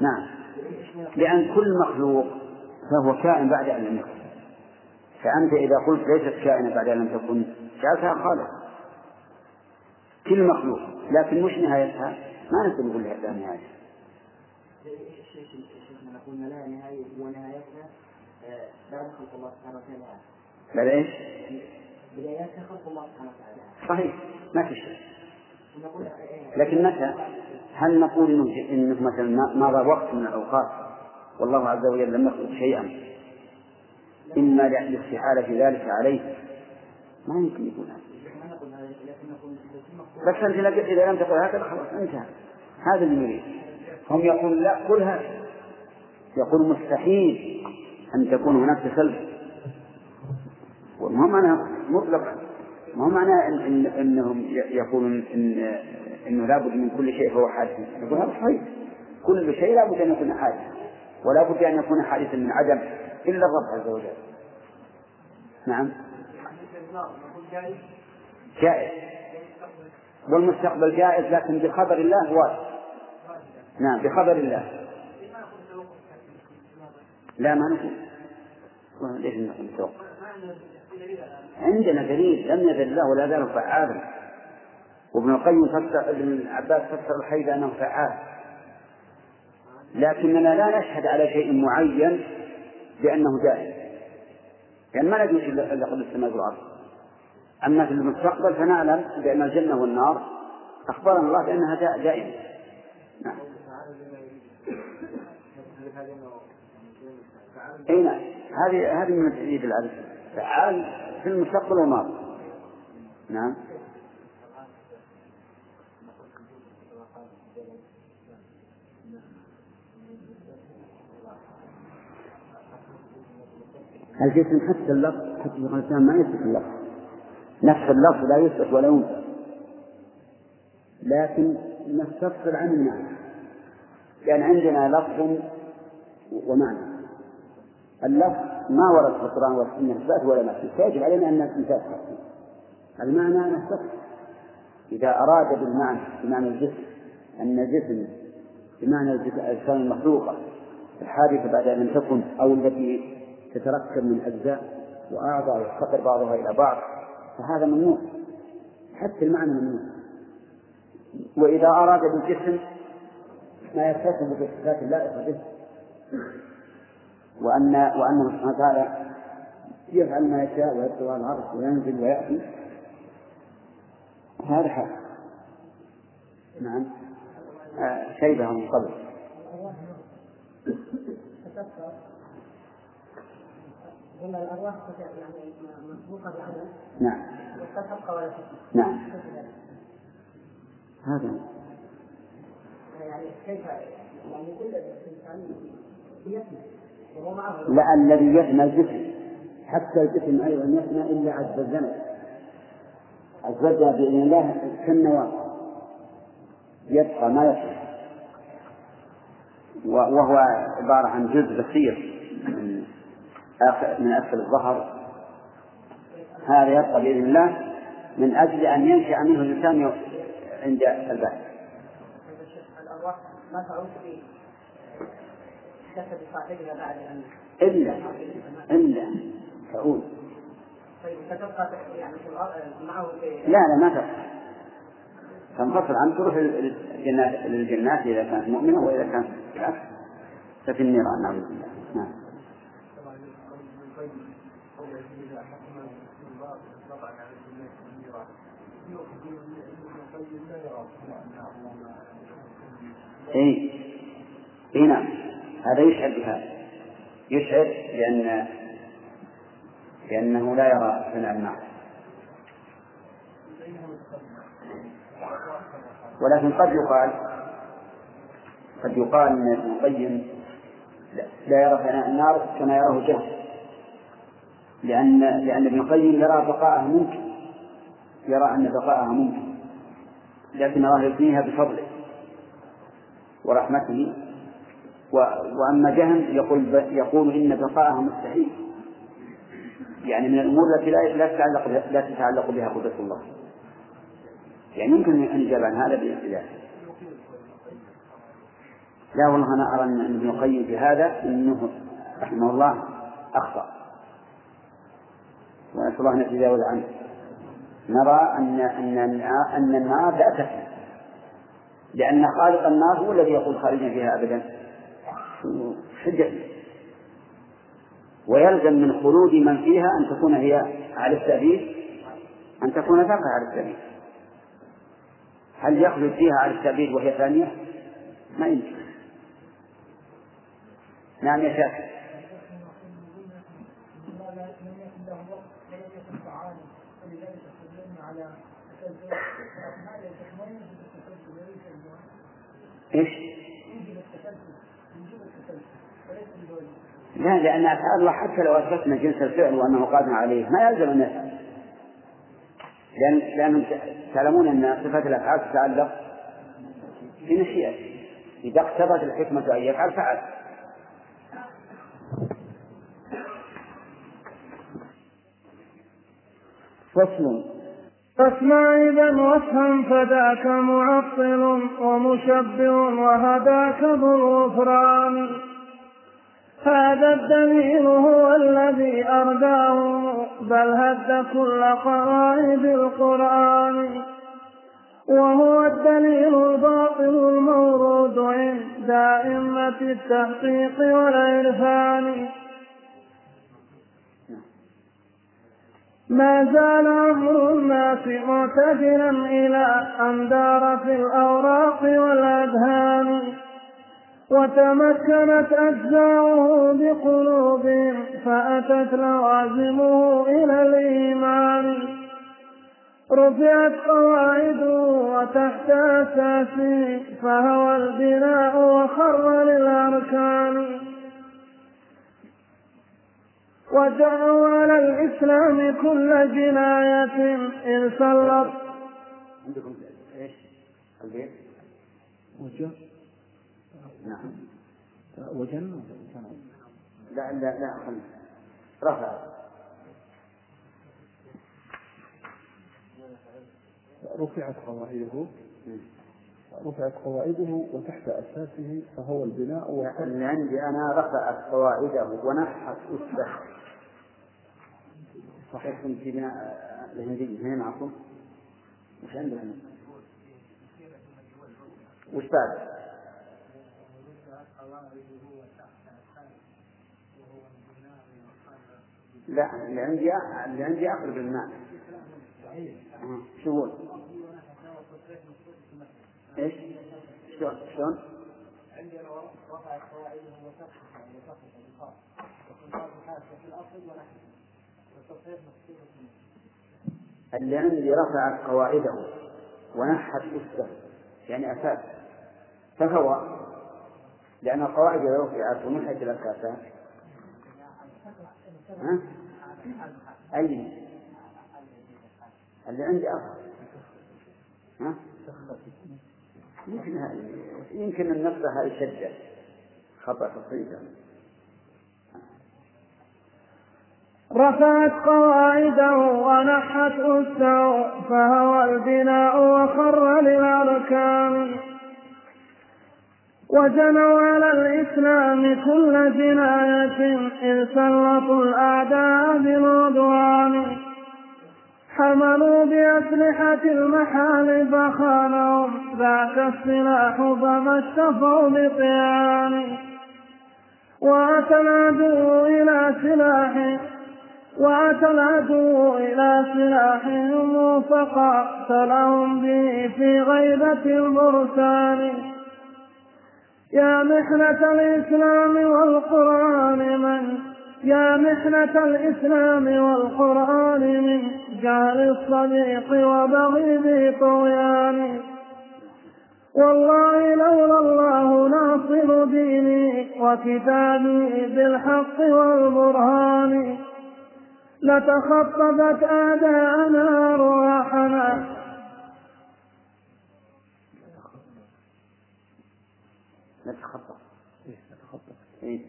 نعم. لأن كل مخلوق فهو كائن بعد أن لم يكن. فأنت إذا قلت ليست كائنة بعد أن لم تكن جعلتها خالق كل مخلوق لكن مش نهايتها؟ ما نقدر نقول لها نهاية. شيخنا نقول لا نهاية ونهايتها بعد خلق الله سبحانه وتعالى. بعد إيش؟ بداياتها خلق الله سبحانه وتعالى. صحيح ما في شيء. لكن متى؟ هل نقول انه مثلا مضى وقت من الأوقات؟ والله عز وجل لم يخلق شيئا إما للاستحاله في ذلك عليه. ما يمكن يكون هذا. بس أنت إذا لم تقل هكذا خلاص انتهى. هذا اللي يريد هم يقول لا قل هذا. يقول مستحيل أن تكون هناك تسلسل وما معنى مطلقا ما معناه إن إن إنهم يقولون ان إنه لابد من كل شيء فهو حادث؟ يقول هذا صحيح. كل شيء لابد أن يكون حادثا ولا بد أن يكون حادثا من عدم إلا الرب عز وجل. نعم. جائز. والمستقبل جائز لكن بخبر الله واجب. نعم بخبر الله. لا ما نقول. ليش نقول عندنا دليل لم يزل الله ولا زال فعالا وابن القيم فسر ابن عباس فسر الحي بأنه فعال. لكننا لا نشهد على شيء معين بأنه دائم يعني ما ندري إلا قبل السماء والأرض. أما في المستقبل فنعلم بأن الجنة والنار أخبرنا الله بأنها دائمة نعم. أي نعم. هذه هذه من تأييد العدد فعال في المستقبل والماضي نعم. الجسم حتى اللفظ حتى الإنسان ما يثبت اللفظ. نفس اللفظ لا يثبت ولا ينفع. لكن نستفصل عن المعنى. لأن عندنا لفظ ومعنى. اللفظ ما ورد في القرآن والسنة إثبات ولا نفي فيجب علينا أن نثبت المعنى نثبت إذا أراد بالمعنى بمعنى الجسم أن الجسم بمعنى الأجسام المخلوقة الحادثة بعد أن تكن أو التي تتركب من أجزاء وأعضاء يفتقر بعضها إلى بعض فهذا ممنوع. حتى المعنى ممنوع. وإذا أراد بالجسم ما يتصف بالصفات اللائقة به. وأن وأنه سبحانه وتعالى يفعل ما يشاء ويستوى على العرش وينزل ويأتي. هذا حق. نعم. آه شيبه من قبل. إن الأرواح يعني مسبوقة بعدم نعم. وقد تبقى ولا تبقى نعم. هذا. يعني كيف يعني كل الإنسان يفنى. وهو معه. لا الذي يفنى الجسم. حتى الجسم أيضا يفنى إلا عز الزمن. عززنا بإذن الله كالنواه يبقى ما يبقى وهو عبارة عن جزء بسيط من أسفل الظهر. هذا يبقى بإذن الله من أجل أن ينشأ منه الإنسان عند البحث. الأرواح ما تعود في بعد أن إلا إلا تعود. طيب يعني معه لا لا ما تبقى. تنفصل عن تروح للجنات إذا كانت مؤمنة وإذا كانت بالعكس ففي النيران نعوذ بالله نعم. اي اي نعم. هذا يشعر بهذا يشعر لأن لأنه لا يرى ثناء النار ولكن قد يقال قد يقال أن ابن القيم لا يرى ثناء النار كما يراه جهل. لأن لأن ابن القيم يرى بقاءها ممكن. يرى أن بقاءها ممكن. لكن الله يبنيها بفضله ورحمته. وأما جهل يقول. يقول إن بقاءها مستحيل يعني من الأمور التي لا لا تتعلق بها لا تتعلق بها قدرة الله يعني يمكن أن يجاب عن هذا بالاختلاف لا والله أنا أرى أن ابن القيم في هذا أنه رحمه الله أخطأ ونسأل الله أن يتجاوز عنه نرى أن أن أن النار لا تفنى. لأن خالق النار هو الذي يقول خارجا فيها أبدا. حجة. ويلزم من خلود من فيها أن تكون هي على التأبيد أن تكون تقع على التأبيد هل يخلد فيها على التأبيد وهي ثانية؟ ما يمكن. نعم يا شاكر إيش؟ لا لأن أفعال الله حتى لو أثبتنا جنس الفعل وأنه قادر عليه ما يلزم أن لأن لأن تعلمون أن صفات الأفعال تتعلق بمشيئته إذا اقتضت الحكمة أن يفعل فعل. فصل. فاسمع إذا وافهم فذاك معطل ومشبه وهداك ذو الغفران هذا الدليل هو الذي أرداه بل هد كل قواعد القرآن. وهو الدليل الباطل المورود عند أئمة التحقيق والعرفان. ما زال أمر الناس معتدلا إلى أن دار في الأوراق والأذهان وتمكنت أجزاؤه بقلوبهم فأتت لوازمه إلى الإيمان. رفعت قواعده وتحت أساسه فهوى البناء وخر للأركان. وجعوا على الإسلام كل جناية إن سلط عندكم إيش؟ البيت؟ وجه. نعم. وجن. لا لا لا خلنا رفع. رفعت قواعده. رفعت قواعده وتحت أساسه فهو البناء والخلق اللي عندي أنا رفعت قواعده ونحت أسه صحيح في بناء الهندية هنا معكم وش عندنا؟ وش بعد؟ لا اللي عندي اللي عندي أقرب الماء آه، شو هو؟ إيش؟ شلون؟ شلون؟ عندي أنا رفع حاشا في الأصل ونحن والتصحيح مكتوب اللي عندي رفعت قواعده ونحت أسه يعني أساس فهو لأن القواعد إذا رفعت ونحت الأساسات ها؟ أي اللي عندي أفضل ها؟ يمكن يمكن النقطة هذه شدة. خطأ تصريفا رفعت قواعده ونحت أسه فهوى البناء وخر للأركان. وجنوا على الإسلام كل جناية إذ سلطوا الأعداء بالعدوان حملوا بأسلحة المحال فخانهم ذاك السلاح فما اشتفوا بطيان. وأتى العدو إلى سلاح وأتى العدو إلى سلاحهم فقاتلهم به في غيبة البرسان يا محنة الإسلام والقرآن من يا محنة الإسلام والقرآن من جهل الصديق وبغي ذي طغيان. والله لولا الله ناصر ديني وكتابي بالحق والبرهان. لتخطبت آذانا أرواحنا نتخطى إيه نتخطى إيه؟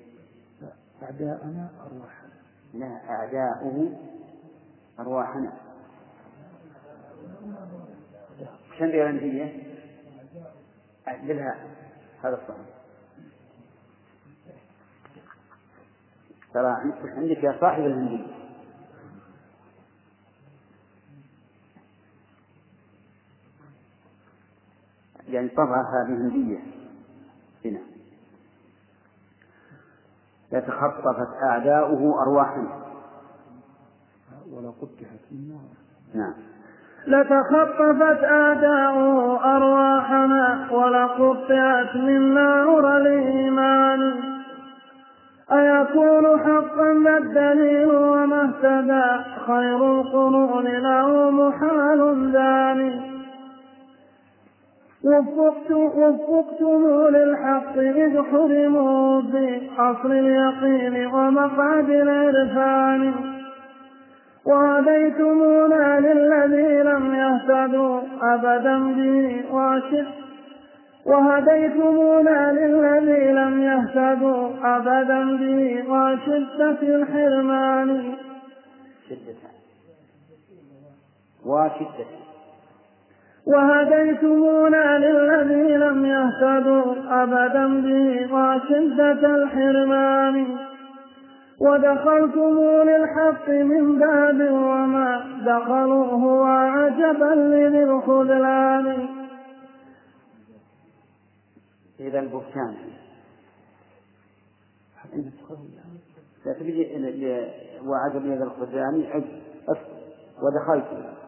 لا أعداؤه أرواحنا. كم بالهندية؟ بالها هذا الصحيح. ترى عندك يا صاحب الهندية. يعني طبعا هذه هندية. هنا. لتخطفت أعداؤه أرواحنا ولا النار. نعم. لتخطفت أعداؤه أرواحنا ولقطعت منا نور الإيمان. أيكون حقا ذا الدليل وما اهتدى؟ خير القرون له محال ذاني وفقت وفقتم للحق إذ حرموا بحصر اليقين ومقعد العرفان. وهديتمونا للذي لم يهتدوا أبدا به واشد وهديتمونا للذي لم يهتدوا أبدا به وشدة الحرمان. شدة. وشدة وهديتمونا للذي لم يهتدوا أبدا به وشدة الحرمان. ودخلتم للحق من باب وما دخلوه وعجبا لذي الخذلان. إذا تجي وعجب لذي الخذلان. عد ودخلتم.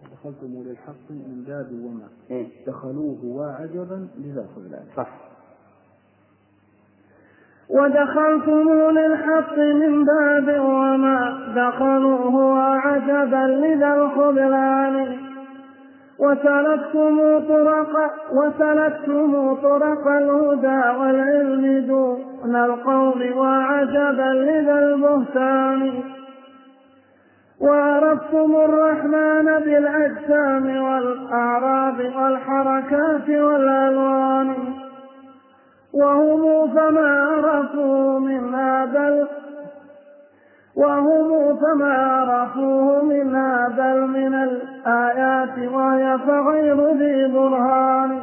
دخلتم للحق من باب وما. إيه؟ دخلوه وعجبا لذا الخذلان صح. ودخلتم للحق من باب وما. دخلوه وعجبا لذا الخذلان وسلكتم طرق وسلكتم طرق الهدى والعلم دون القول وعجبا لذا البهتان. وعرفتم الرحمن بالأجسام والأعراض والحركات والألوان. وهم فما عرفوا منها بل وهم فما عرفوه منها بل من الآيات وهي فغير ذي برهان.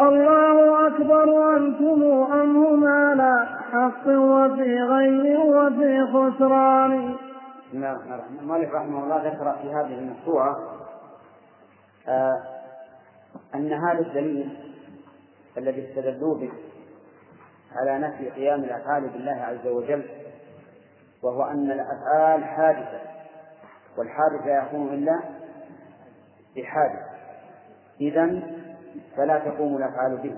الله أكبر أنتم أم على حق وفي غير وفي خسران. بسم الله الرحمن الرحيم. المؤلف رحمه الله ذكر في هذه المشروعة آه أن هذا الدليل الذي استدلوا به على نفي قيام الأفعال بالله عز وجل وهو أن الأفعال حادثة والحادث لا يكون إلا بحادث. إذا فلا تقوم الأفعال به.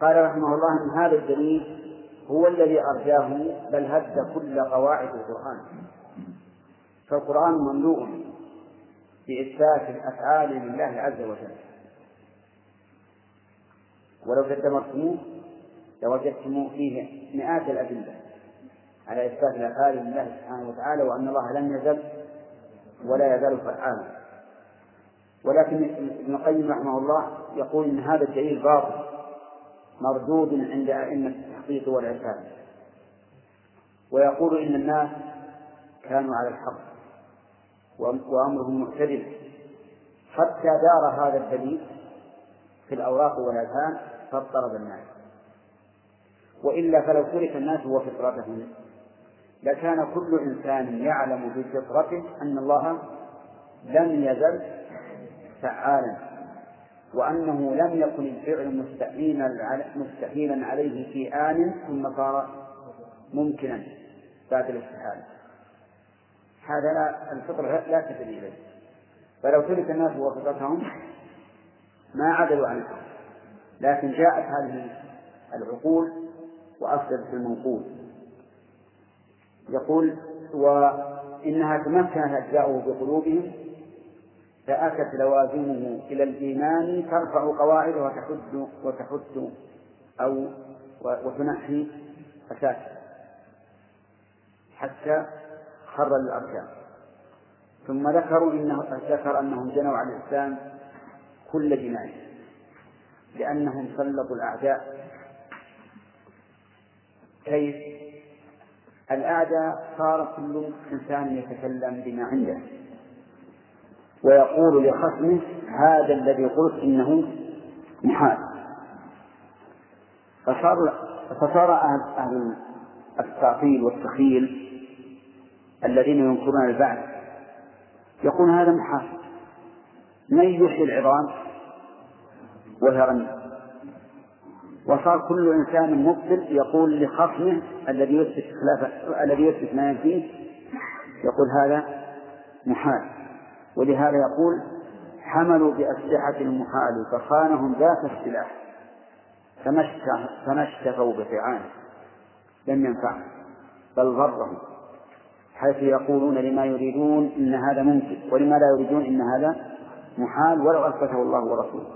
قال رحمه الله أن هذا الدليل هو الذي أرجاه بل هد كل قواعد القرآن. فالقرآن مملوء بإثبات الأفعال لله عز وجل. ولو تدبرتموه لوجدتم فيه مئات الأدلة على إثبات الأفعال لله سبحانه وتعالى وأن الله لم يزل ولا يزال فعالا ولكن ابن القيم رحمه الله يقول إن هذا الدليل باطل. مردود عند أئمة التحقيق والعرفان. ويقول إن الناس كانوا على الحق وأمرهم معتدل حتى دار هذا الدليل في الأوراق والأذهان فاضطرب الناس. وإلا فلو ترك الناس وفطرتهم لكان كل إنسان يعلم بفطرته أن الله لم يزل فعالا. وأنه لم يكن الفعل مستحيلا مستحيلا عليه في آن ثم صار ممكنا بعد الاستحالة. هذا لا الفطرة لا تدري إليه. فلو ترك الناس وفطرتهم ما عدلوا عن الحق لكن جاءت هذه العقول وأفسدت المنقول. يقول وإنها تمكنت أجزاؤه بقلوبهم فأتت لوازمه إلى الإيمان ترفع قواعده وتحد وتحد أو وتنحي أساسه حتى خر للأركان ثم ذكروا إنه ذكر أنهم جنوا على الإسلام كل جناية لأنهم سلطوا الأعداء. كيف؟ الأعداء صار كل إنسان يتكلم بما عنده. ويقول لخصمه هذا الذي قلت إنه محال. فصار فصار أهل التعطيل والتخيل الذين ينكرون البعث يقول هذا محال. من يحيي العظام؟ وهي وصار كل إنسان مبطل يقول لخصمه الذي يثبت الذي يثبت ما ينفيه يقول هذا محال. ولهذا يقول حملوا بأسلحة المحال فخانهم ذات السلاح. فما اشتفوا بطعانه لم ينفعهم بل ضرهم. حيث يقولون لما يريدون إن هذا ممكن ولما لا يريدون إن هذا محال ولو أثبته الله ورسوله.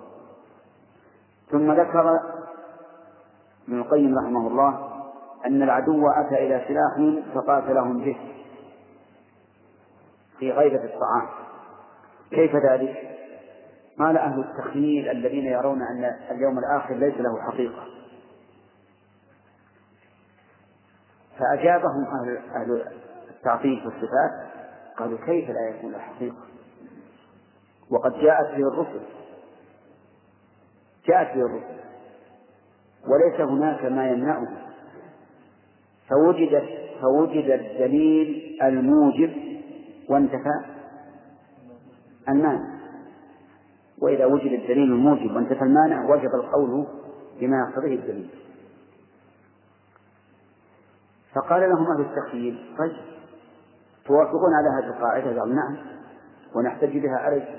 ثم ذكر ابن القيم رحمه الله أن العدو أتى إلى سلاحهم فقاتلهم به في غيبة الطعام. كيف ذلك؟ قال أهل التخييل الذين يرون أن اليوم الآخر ليس له حقيقة. فأجابهم أهل, أهل التعطيل في الصفات قالوا كيف لا يكون له حقيقة؟ وقد جاءت به الرسل. جاءت به الرسل. وليس هناك ما يمنعه. فوجد فوجد الدليل الموجب وانتفى. المانع وإذا وجد الدليل الموجب وانتفى المانع وجب القول بما يقتضيه الدليل. فقال لهم أهل التخييل طيب توافقون على هذه القاعدة؟ قال نعم ونحتج بها عليكم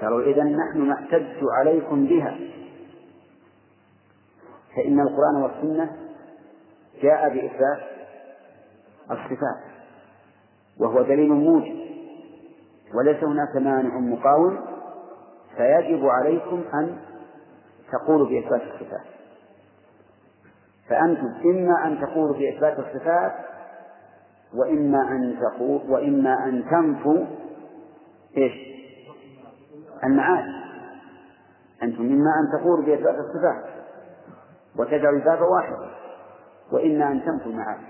قالوا إذا نحن نحتج عليكم بها. فإن القرآن والسنة جاء بإثبات الصفات وهو دليل موجب. وليس هناك مانع مقاوم فيجب عليكم أن تقولوا بإثبات الصفات. فأنتم إما أن تقولوا بإثبات الصفات وإما أن تقول وإما أن تنفوا إيش؟ المعاني أنتم إما أن تقولوا بإثبات الصفات وتجعلوا الباب واحدا وإما أن تنفوا المعاني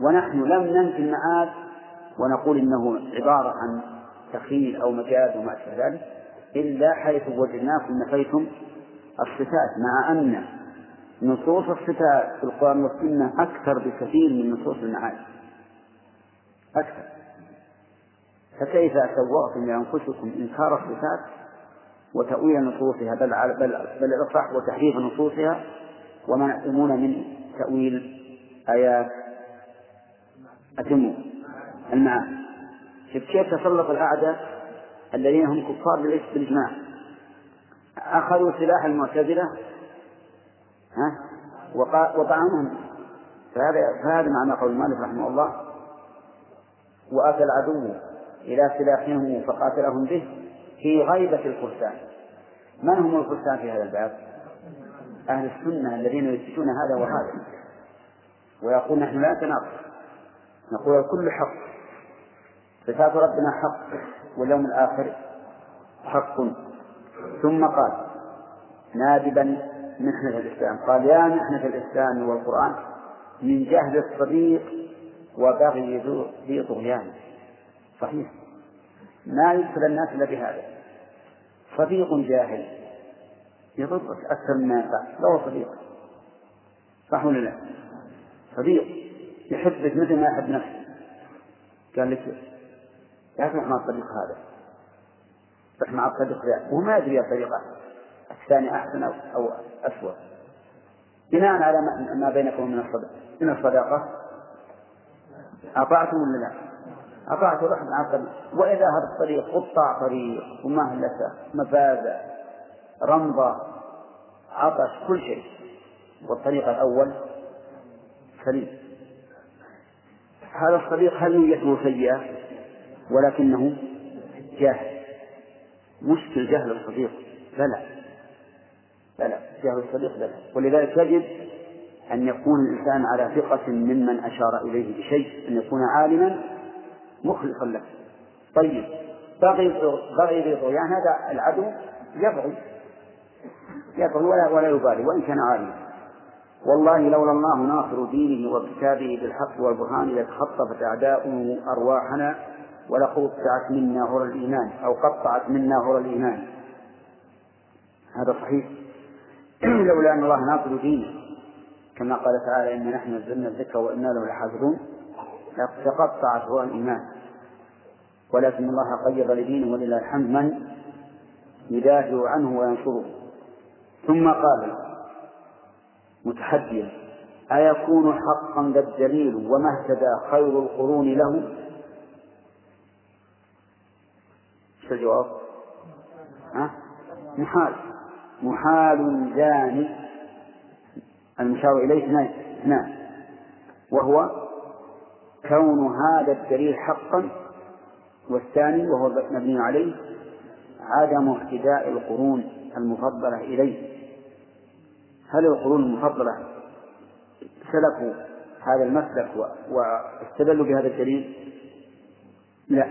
ونحن لم ننفي المعاد ونقول إنه عبارة عن تخيل أو مجاز وما أشبه ذلك إلا حيث وجدناكم نفيتم الصفات مع أن نصوص الصفات في القرآن والسنة أكثر بكثير من نصوص المعاني. أكثر. فكيف سوغتم لأنفسكم إنكار الصفات وتأويل نصوصها بل بل بل الأصح وتحريف نصوصها وما يأتمون من تأويل آيات أتموا. المعاني شوف كيف تسلط الأعداء الذين هم كفار بالإجماع؟ أخذوا سلاح المعتزلة ها؟ وطعنهم فهذا فهذا معنى قول مالك رحمه الله وأتى العدو إلى سلاحهم فقاتلهم به في غيبة الفرسان. من هم الفرسان في هذا الباب؟ أهل السنة الذين يثبتون هذا وهذا ويقول نحن لا نتناقض نقول الكل حق. صفات ربنا حق واليوم الآخر حق. ثم قال نادبا محنة الإسلام. قال يا محنة الإسلام والقرآن من جهل الصديق وبغي ذي طغيان. صحيح. ما يدخل الناس إلا بهذا. صديق جاهل. يضرك أكثر مما ينفع له صديق. صح ولا لا؟ صديق. يحبك مثل ما يحب نفسه. قال لك لا تسمح مع الصديق هذا. يصبح مع الصديق وهو ما يدري الطريقة الثاني أحسن أو أسوأ. بناء على ما بينكم من الصدق. من الصداقة. أطعتم ولا لا؟ أطعت رحت مع الطريق وإذا هذا الطريق قطع طريق ومهلسة مفازة رمضة عطش كل شيء. والطريق الأول سليم. هذا الصديق هل نيته سيئة ولكنه جاهل. مشكل جهل الصديق بلى. بلى. جهل الصديق بلى. ولذلك يجب أن يكون الإنسان على ثقة ممن أشار إليه بشيء أن يكون عالما مخلصا له. طيب. بغي بغي بطغيان هذا العدو يبغي. يبغي ولا ولا يبالي وإن كان عالما. والله لولا الله ناصر دينه وكتابه بالحق والبرهان لتخطفت أعداؤه أرواحنا ولقطعت منا هر الإيمان أو قطعت منا هر الإيمان. هذا صحيح. لولا أن الله ناصر دينه. كما قال تعالى إن نحن نزلنا الذكر وإنا له لحافظون. تقطعت هو الإيمان. ولكن الله قيض لدينه ولله الحمد من يدافع عنه وينصره. ثم قال متحديا أيكون حقا ذا الدليل وما اهتدى خير القرون له؟ شو الجواب؟ ها؟ محال. محال جانب المشار إليه؟ اثنان وهو كون هذا الدليل حقا والثاني وهو مبني عليه عدم اهتداء القرون المفضلة إليه. هل القرون المفضلة سلكوا هذا المسلك واستدلوا بهذا الدليل؟ لا.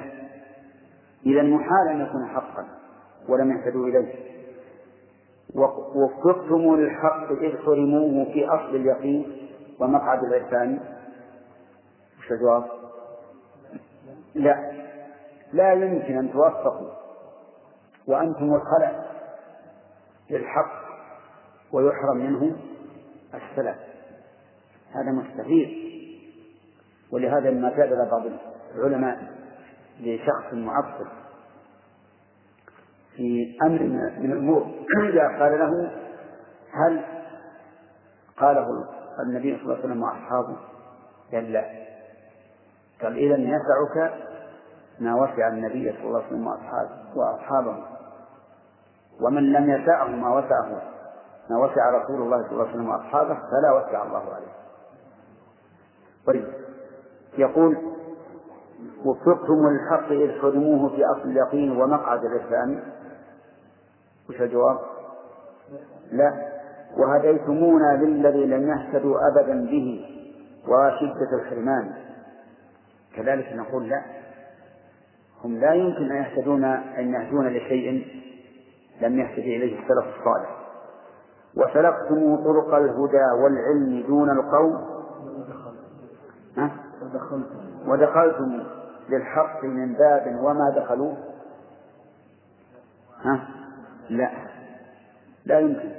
إذا محال أن يكون حقا ولم يهتدوا إليه. وفقتم للحق إذ حرموه في أصل اليقين ومقعد العرفان وش الجواب؟ لا. لا يمكن أن توفقوا وأنتم الخلق للحق ويحرم منه السلف هذا مستحيل. ولهذا لما جادل بعض العلماء لشخص معطل في أمر من الأمور. قال له هل قاله النبي صلى الله عليه وسلم وأصحابه؟ قال لا. قال إذا يسعك ما وسع النبي صلى الله عليه وسلم وأصحابه وأصحابه. ومن لم يسعه ما وسعه ما وسع رسول الله صلى الله عليه وسلم وأصحابه فلا وسع الله عليه. طيب. يقول وفقتم الحق إذ حرموه في أصل اليقين ومقعد الإسلام. وش الجواب؟ لا. وهديتمونا للذي لم يهتدوا أبدا به وشدة الحرمان. كذلك نقول لا. هم لا يمكن أن يهتدون أن يهدون لشيء لم يهتدي إليه السلف الصالح. وسلكتم طرق الهدى والعلم دون القوم. ودخلتم للحق من باب وما دخلوه؟ ها؟ لا. لا يمكن.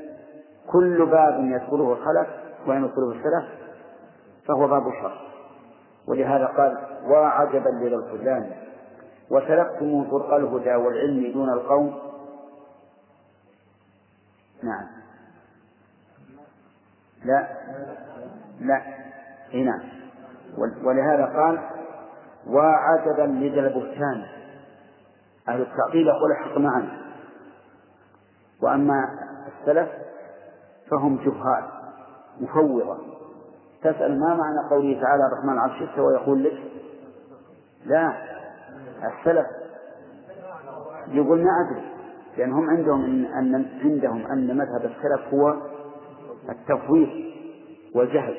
كل باب يدخله الخلف ويدخله السلف فهو باب الشر. ولهذا قال وعجبا لذا الخذلان وسلكتم طرق الهدى والعلم دون القوم. نعم. لا. لا. هنا. ولهذا قال وعجبا لذا البهتان أهل التعطيل يقول الحق معا. وأما السلف فهم جهال مفوضة. تسأل ما معنى قوله تعالى الرحمن العرش استوى يقول لك؟ لا. السلف يقول ما أدري لأن هم عندهم إن أن عندهم أن مذهب السلف هو التفويض والجهل.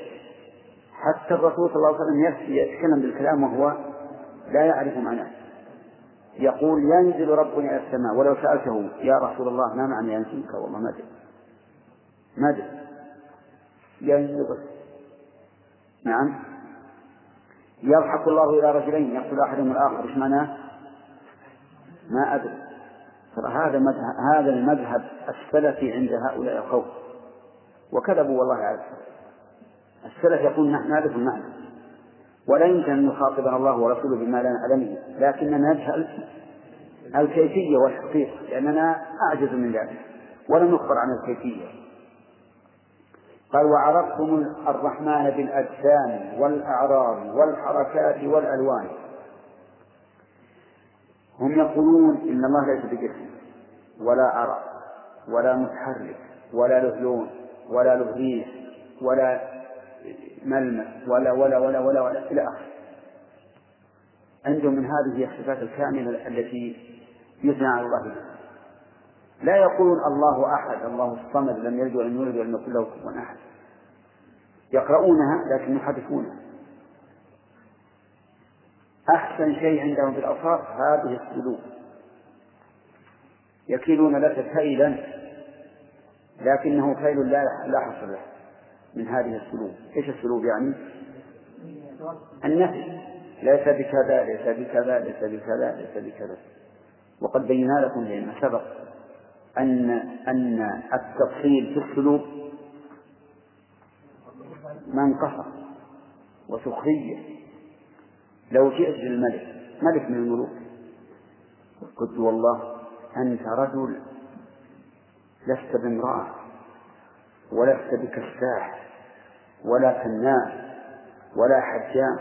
حتى الرسول صلى الله عليه وسلم يتكلم بالكلام وهو لا يعرف معناه. يقول ينزل ربنا إلى السماء. ولو سألته يا رسول الله ما معنى ينزل والله ما أدري. ما أدري. ينزل. بس نعم. يضحك الله إلى رجلين يقتل أحدهم الآخر. إيش معناه؟ ما أدري. ترى هذا مذهب هذا المذهب السلفي عند هؤلاء القوم. وكذبوا والله عز السلف يقول نحن نعرف المعنى. ولا يمكن أن يخاطبنا الله ورسوله بما لا نعلمه لكننا نجهل الكيفية والحقيقة لأننا أعجز من ذلك ولم نخبر عن الكيفية. قال وعرفتم الرحمن بالأجسام والأعراض والحركات والألوان. هم يقولون إن الله ليس بجسم ولا عرق ولا متحرك ولا له لون ولا له ريح ولا ملمس ولا ولا ولا ولا, ولا إلى آخره. عندهم من هذه الصفات الكاملة التي يثنى على الله بها. لا يقولون الله أحد الله الصمد لم يلد ولم يولد ولم يكن له كفوا أحد. يقرؤونها لكن يحدثونها. أحسن شيء عندهم في الأوصاف هذه السلوك. يكيلون لك كيلا لكنه كيل لا لا حصر له. من هذه السلوك إيش السلوك يعني؟ النفي ليس بكذا ليس بكذا ليس بكذا ليس بكذا. وقد بينا لكم لما سبق أن أن التفصيل في السلوك منقصة وسخرية. لو جئت للملك ملك من الملوك قلت والله أنت رجل لست بامرأة. ولست بكساح ولا فنان ولا حجام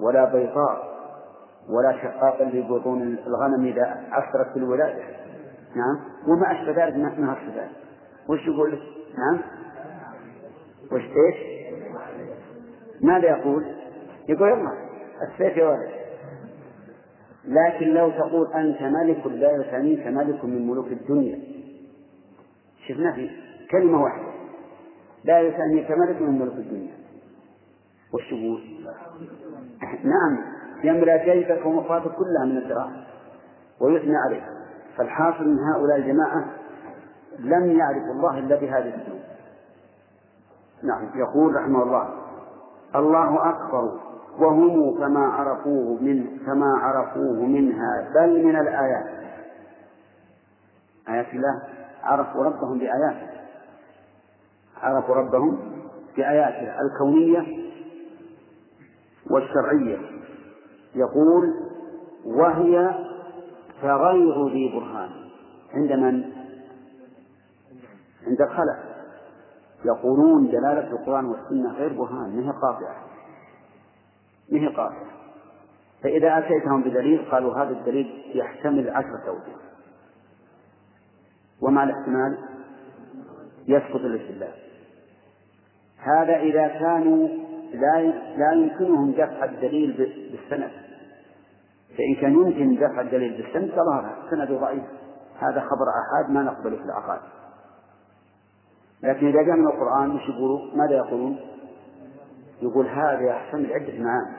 ولا بيضاء ولا شقاق لبطون الغنم إذا عثرت في الولادة. نعم؟ وما أشبه ذلك ما أشبه ذلك. وش يقول لك؟ نعم؟ وش إيش؟ ماذا يقول؟ يقول يلا السيف يا ولد. لكن لو تقول أنت ملك لا يسميك ملك من ملوك الدنيا. شفنا في كلمة واحدة. لا يسميك ملك من ملوك الدنيا. يقول؟ نعم. يملأ جيبك ومفاتك كلها من الدراهم. ويثنى عليك. فالحاصل من هؤلاء الجماعة لم يعرفوا الله إلا بهذه السنة نعم. يقول رحمه الله الله أكبر وهم كما عرفوه من كما عرفوه منها بل من الآيات. آيات الله عرفوا ربهم بآياته. عرفوا ربهم بآياته الكونية والشرعية. يقول وهي كغير ذي برهان. عند من؟ عند الخلق. يقولون دلالة القرآن والسنة غير برهان ما هي قاطعة؟ ما هي قاطعة؟ فإذا أتيتهم بدليل قالوا هذا الدليل يحتمل عشرة أوجه ومع الاحتمال؟ يسقط الاستدلال. هذا إذا كانوا لا لا يمكنهم دفع الدليل بالسند. فإن كان يمكن دفع الدليل بالسند فظهر السند ضعيف. هذا خبر أحاد ما نقبله في العقائد لكن إذا جاء من القرآن وش يقولوا؟ ماذا يقولون؟ يقول هذا يحتمل عدة معاني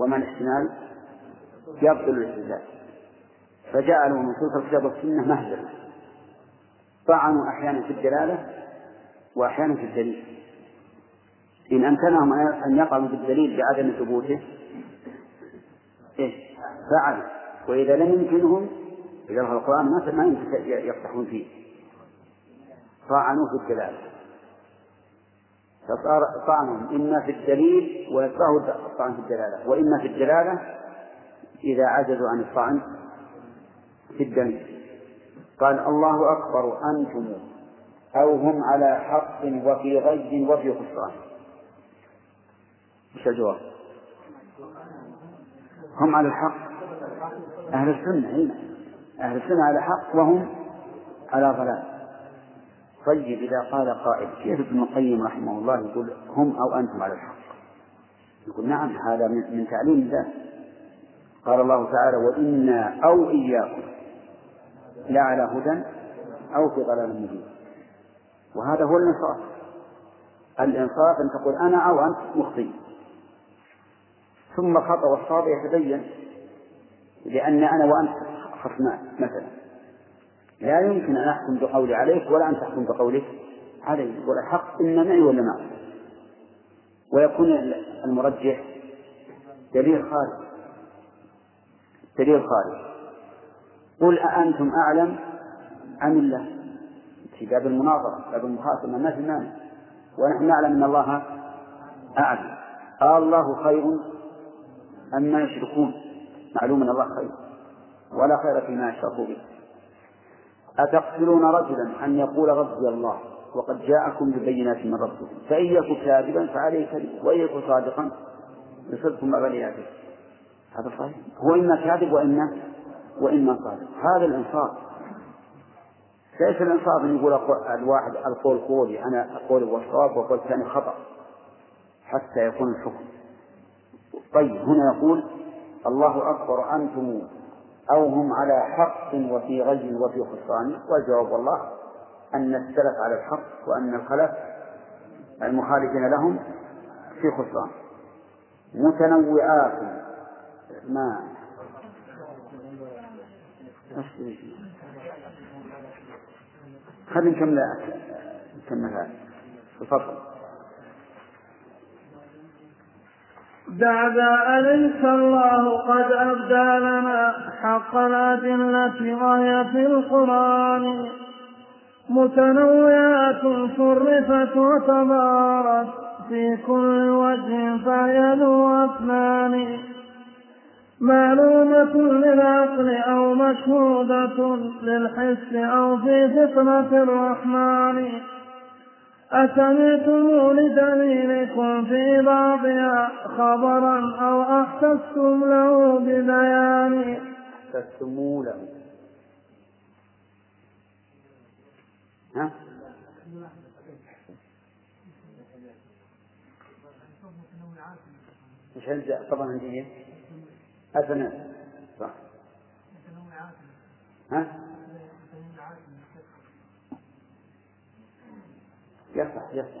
ومع الاحتمال؟ يبطل الاستدلال فجعلوا نصوص الكتاب والسنة مهزلة طعنوا أحيانا في الدلالة وأحيانا في الدليل. إن أمكنهم أن يقعوا بالدليل بعدم ثبوته إيش؟ فعل. وإذا لم يمكنهم إذا القرآن ما يمكن يفتحون فيه. طعنوا في الدلالة فصار طعنهم. إما في الدليل ويكره الطعن في الدلالة. وإما في الدلالة إذا عجزوا عن الطعن في الدليل. قال الله أكبر أنتم أو هم على حق وفي غي وفي خسران. إيش الجواب؟ هم على الحق. أهل السنة هنا أهل السنة على حق وهم على ضلال. طيب إذا قال قائل كيف ابن القيم رحمه الله يقول هم أو أنتم على الحق؟ يقول نعم هذا من تعليم الله قال الله تعالى وإنا أو إياكم لعلى هدى أو في ضلال مبين. وهذا هو الإنصاف. الإنصاف أن تقول أنا أو أنت مخطئ. ثم الخطأ والصواب يتبين لأن أنا وأنت خصمان مثلا. لا يمكن أن أحكم بقولي عليك ولا أن تحكم بقولك علي والحق إما معي ولا معك. ويكون المرجح دليل خارج. دليل خارج. قل أأنتم أعلم أم الله في باب المناظرة باب المخاصمة ما في مانع. ونحن نعلم أن الله أعلم. الله خير أما يشركون. معلوم أن الله خير. ولا خير فيما أشركوا به. أتقتلون رجلا أن يقول ربي الله وقد جاءكم ببينات من ربكم. فإن يكن كاذبا فعليه كذب وإن يكن صادقا يصدكم أبلياته هذا صحيح. هو إما كاذب وإما وإما صادق. هذا الإنصاف. ليس الإنصاف أن يقول الواحد القول قولي أنا أقول والصواب وقول الثاني خطأ حتى يكون الحكم. طيب هنا يقول الله أكبر أنتم أو هم على حق وفي غي وفي خسران. والجواب والله أن السلف على الحق وأن الخلف المخالفين لهم في خسران. متنوعات. ما؟ خلينا نكمل نكمل هذا؟ تفضل بعد أليس الله قد أبدى لنا حق الأدلة وهي في القرآن؟ متنوعات صرفت وتبارت في كل وجه فهي ذو أفنان معلومة للعقل أو مشهودة للحس أو في فطرة الرحمن. أسمعتم لدليلكم في بعضها خبرا أو أحسستم له ببيان. أحسستم له. ها؟ مش طبعا عندي أثناء صح. ها؟ يصح يصح.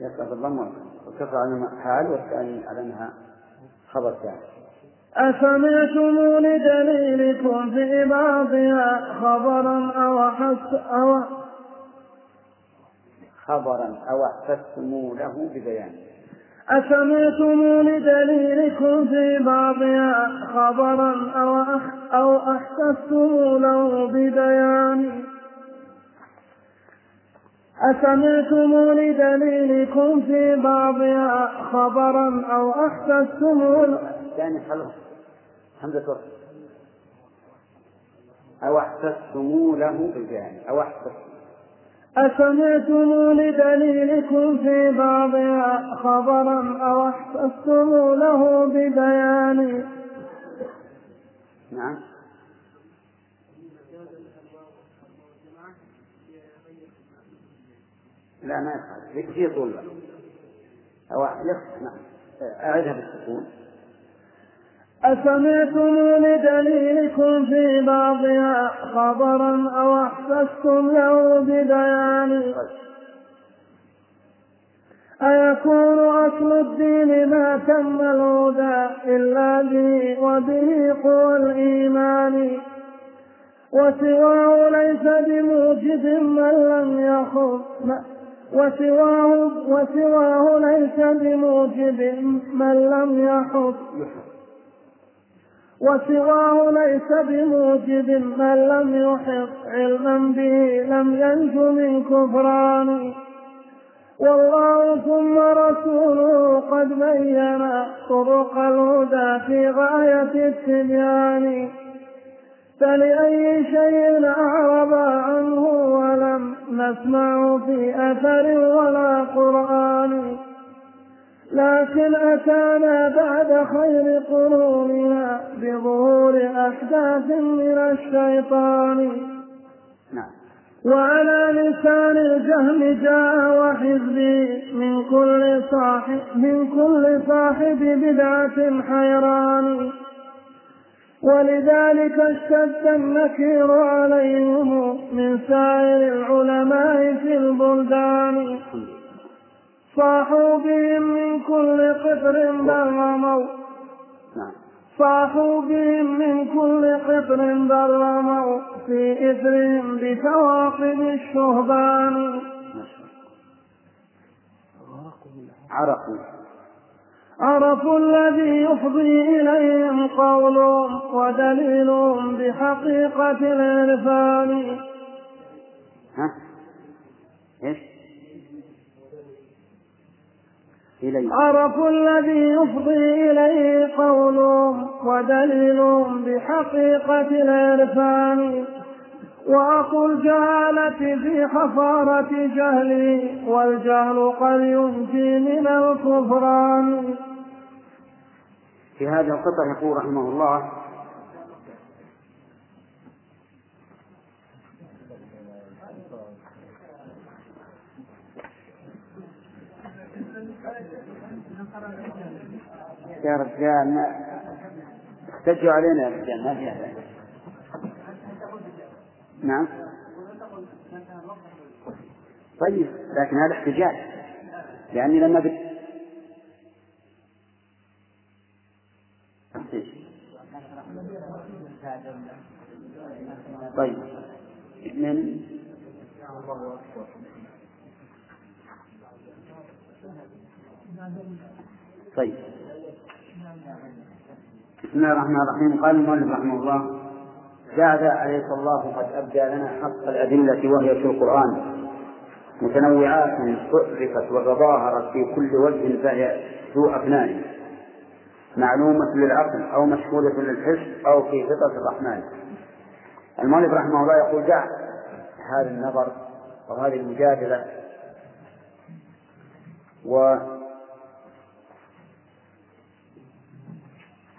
يصح بالضم والكسر على حال والثاني على أنها خبر ثاني. أسمعتم لدليلكم في بعضها خبرا أو حس أو خبرا أو احسستم له ببيان. أسمعتم لدليلكم في بعضها خبرا أو أو أحسستم له ببيان. أسمعتم لدليلكم في بعضها خبرا أو أحسستم ثاني خلص حمزة وصل أو أحسستم له بالبيان أو احسستم أسمعتم لدليلكم في بعضها خبرا أو أحسستم له ببيان؟ نعم. لا ما يفعل في طول أو نعم. أعدها بالسكون. أسمعتم لدليلكم في بعضها خبرا أو أحسستم له ببيان؟ أيكون أصل الدين ما تم الهدى إلا به وبه قوى الإيمان؟ وسواه ليس بموجب من لم يخف وسواه وسواه ليس بموجب من لم يحط وسواه ليس بموجب من لم يحط علما به لم ينج من كفران. والله ثم رسوله قد بين طرق الهدى في غاية التبيان. فلأي شيء أعرض عنه ولم نسمع في أثر ولا قرآن. لكن أتانا بعد خير قروننا بظهور أحداث من الشيطان. نعم. وعلى لسان الجهم جاء وحزبي من كل صاحب من كل صاحب بدعة حيران. ولذلك اشتد النكير عليهم من سائر العلماء في البلدان. صاحوا بهم من كل قطر برموا. نعم. صاحوا بهم من كل قطر برموا. في إثرهم بثواقب الشهبان. عرقوا عرفوا الذي يفضي إليهم قولهم ودليلهم بحقيقة العرفان. ها؟ إيش؟ إليه. عرف الذي يفضي إليه قول ودليل بحقيقة العرفان. وأخو الجهالة في حفارة جهلي والجهل قد ينفي من الكفران. في هذا القطع يقول رحمه الله يا رجال ما احتجوا علينا يا رجال ما في نعم. طيب لكن هذا احتجاج لأني لما قلت طيب من طيب. بسم الله الرحمن الرحيم. قال المؤلف رحمه الله بعد أليس الله قد أبدى لنا حق الأدلة وهي في القرآن. متنوعات صرفت وتظاهرت في كل وجه فهي ذو أفنان. معلومة للعقل أو مشهودة للحس أو في فطرة الرحمن. المؤلف رحمه الله يقول دع هذا النظر وهذه المجادلة و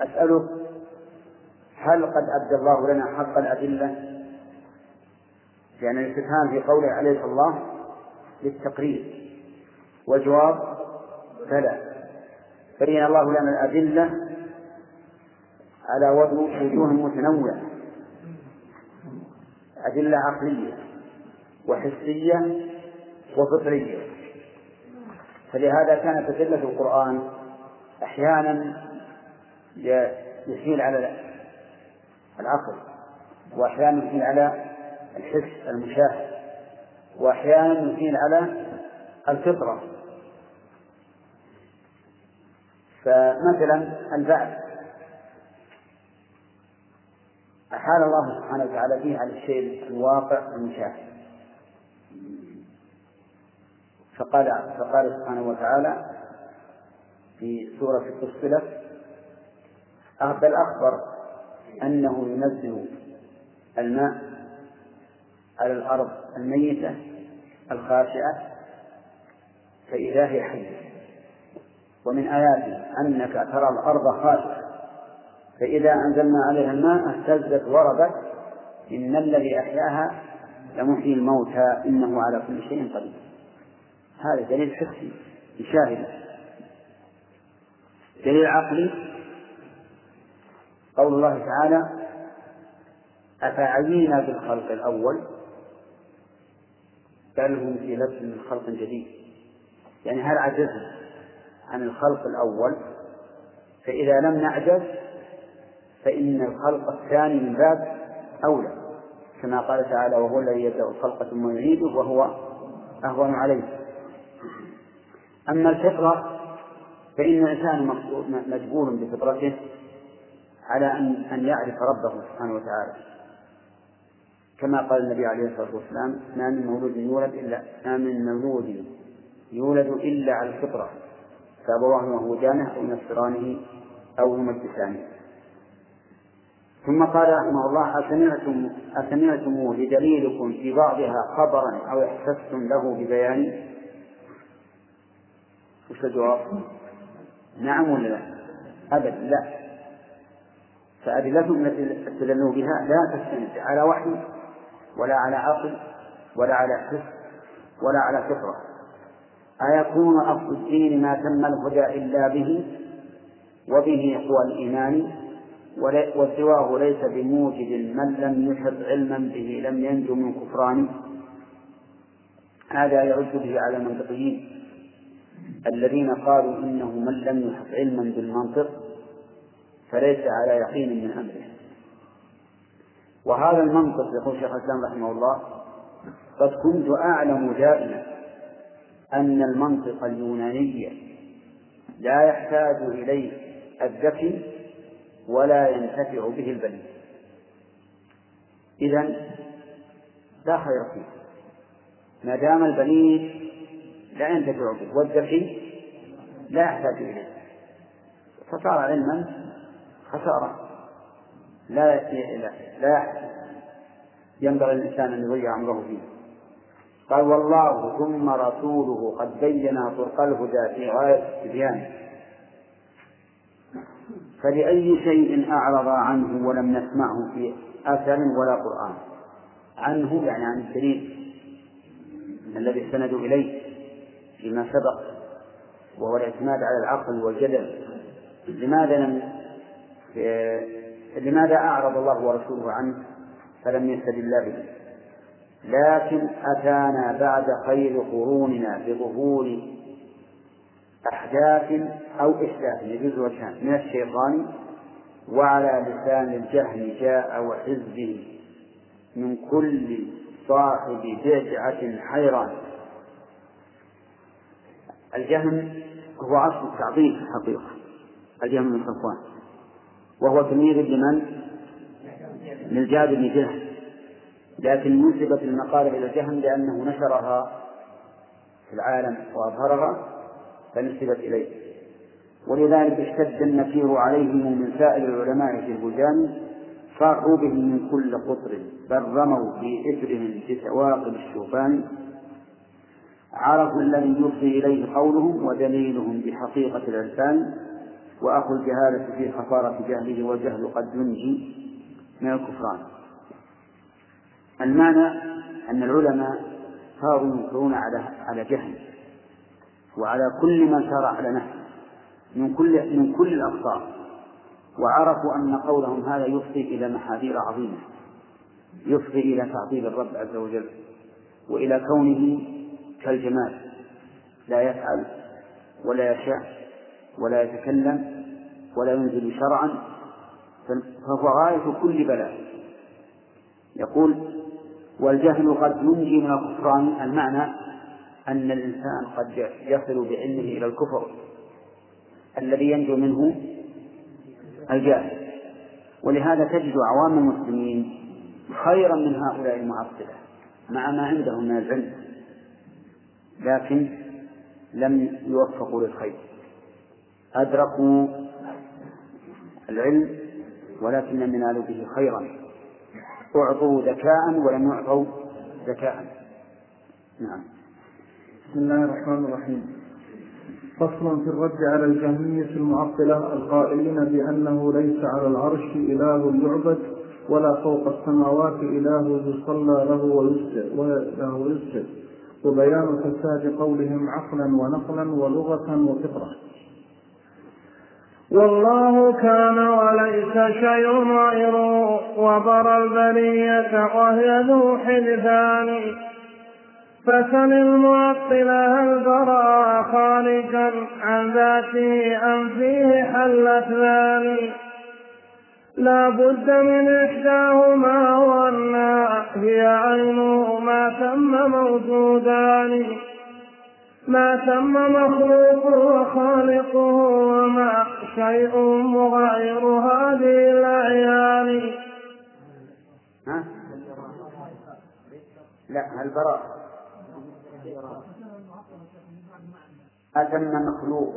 أسألك هل قد أبدى الله لنا حق الأدلة؟ لأن الاستفهام في قوله عليه الله للتقرير. والجواب فلا بين الله لنا الأدلة على وجوه متنوعة. أدلة عقلية وحسية وفطرية. فلهذا كانت أدلة القرآن أحيانا يحيل على العقل وأحيانا يحيل على الحس المشاهد وأحيانا يحيل على الفطرة. فمثلا البعث. أحال الله سبحانه وتعالى فيه على الشيء الواقع المشاهد فقال فقال سبحانه وتعالى في سورة فصلت بل أخبر أنه ينزل الماء على الأرض الميتة الخاشعة فإذا هي حية. ومن آياته أنك ترى الأرض خاشعة. فإذا أنزلنا عليها الماء اهتزت وربت إن الذي أحياها لمحيي الموتى إنه على كل شيء قدير. هذا دليل حسي يشاهد دليل عقلي قول الله تعالى أفعينا بالخلق الأول؟ بل هم في لبس من خلق جديد. يعني هل عجزنا عن الخلق الأول؟ فإذا لم نعجز فإن الخلق الثاني من باب أولى كما قال تعالى وهو الذي يبدأ الخلق ثم يعيده وهو أهون عليه. أما الفطرة فإن الإنسان مجبول بفطرته على أن أن يعرف ربه سبحانه وتعالى كما قال النبي عليه الصلاة والسلام ما من مولود يولد إلا ما من مولود يولد إلا على الفطرة فأبواه يهودانه أو ينصرانه أو يمجسانه ثم قال رحمه الله أسمعتم أسمعتم لدليلكم في بعضها خبرا أو إحسستم له ببيان وش الجواب؟ نعم ولا لا؟ أبدا لا فأدلتهم التي استدلوا بها لا تستند على وحي ولا على عقل ولا على حس ولا على فطرة. أيكون أصل الدين ما تم الهدى إلا به وبه هو الإيمان وسواه ليس بموجد من لم يحب علما به لم ينجو من كفران. هذا يعد به على المنطقيين. الذين قالوا إنه من لم يحب علما بالمنطق فليس على يقين من أمره. وهذا المنطق يقول شيخ الإسلام رحمه الله قد كنت أعلم دائما أن المنطق اليوناني لا يحتاج إليه الذكي ولا ينتفع به البليد إذا لا خير فيه. ما دام البليد لا ينتفع به والذكي لا يحتاج إليه. فصار علما خسارة. لا لا, ينبغي الإنسان أن يضيع عمره فيه. قال والله ثم رسوله قد بين طرق الهدى في غاية التبيان فلأي شيء أعرض عنه ولم نسمعه في أثر ولا قرآن. عنه يعني عن الدليل الذي استندوا إليه فيما سبق وهو الاعتماد على العقل والجدل. لماذا لم لماذا أعرض الله ورسوله عنه؟ فلم يستدل به. لكن أتانا بعد خير قروننا بظهور أحداث أو إحداث يجوز وجهان من الشيطان وعلى لسان الجهل جاء وحزبه من كل صاحب بدعة حيران. الجهم هو أصل التعظيم في الحقيقة الجهم بن صفوان. وهو تلميذ لمن؟ للجاد بن جهم لكن نسبت المقالة إلى الجهم لأنه نشرها في العالم وأظهرها فنسبت إليه. ولذلك اشتد النكير عليهم من سائر العلماء في البلدان صاحوا به من كل قطر بل رموا في إثرهم بسواقب الشوفان. عرفوا الذي يفضي إليه قولهم ودليلهم بحقيقة العرفان. وأخو الجهالة في خسارة جهله والجهل قد ينجي من الكفران. المعنى أن العلماء صاروا ينكرون على على جهل وعلى كل من سار على نهج من كل من كل الأقطار وعرفوا أن قولهم هذا يفضي إلى محاذير عظيمة يفضي إلى تعطيل الرب عز وجل وإلى كونه كالجمال لا يفعل ولا يشاء ولا يتكلم ولا ينزل شرعا فهو غاية كل بلاء. يقول والجهل قد ينجي من الكفران. المعنى أن الإنسان قد يصل بعلمه إلى الكفر. الذي ينجو منه الجاهل. ولهذا تجد عوام المسلمين خيرا من هؤلاء المعطلة مع ما عندهم من العلم لكن لم يوفقوا للخير. أدركوا العلم ولكن لم ينالوا به خيرا. أعطوا ذكاء ولم يعطوا ذكاء. نعم. بسم الله الرحمن الرحيم. فصل في الرد على الجهمية المعطلة القائلين بأنه ليس على العرش إله يعبد ولا فوق السماوات إله يصلى له ويسجد وله ويسجد وبيان فساد قولهم عقلا ونقلا ولغة وفطرة. والله كان وليس شيء غيره وبرى البرية وهي ذو حدثان فسل المعطل هل برا خالقا عن ذاته أم فيه حلت ذلك لا بد من إحداهما وأنها هي عينه ما ثم موجودان. ما ثم مخلوق وخالقه وما شيء مغير هذه الأعيان ها؟ لا البراء أتم مخلوق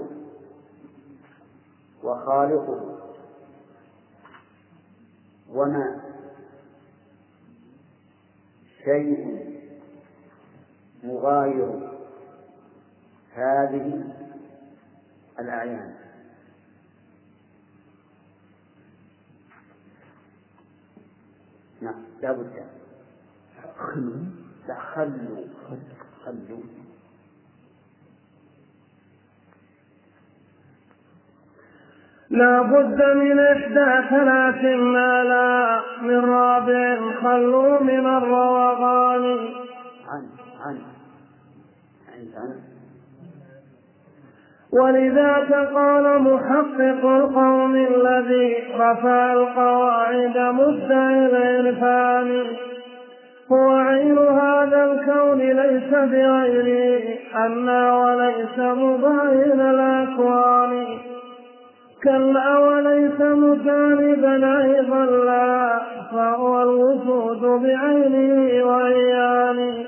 وخالقه وما شيء مغاير هذه الأعيان. نعم لا بد. لا خلوا خلوا لا بد من إحدى ثلاث ما لا من رابع. خلوا من الروغان. عن عن. عن عن. ولذاك قال محقق القوم الذي رفع القواعد مدعي العرفان هو عين هذا الكون ليس بغيره أنا وليس مباين الأكوان. كلا وليس مجانبا أيضا لا فهو الوجود بعينه وعيانه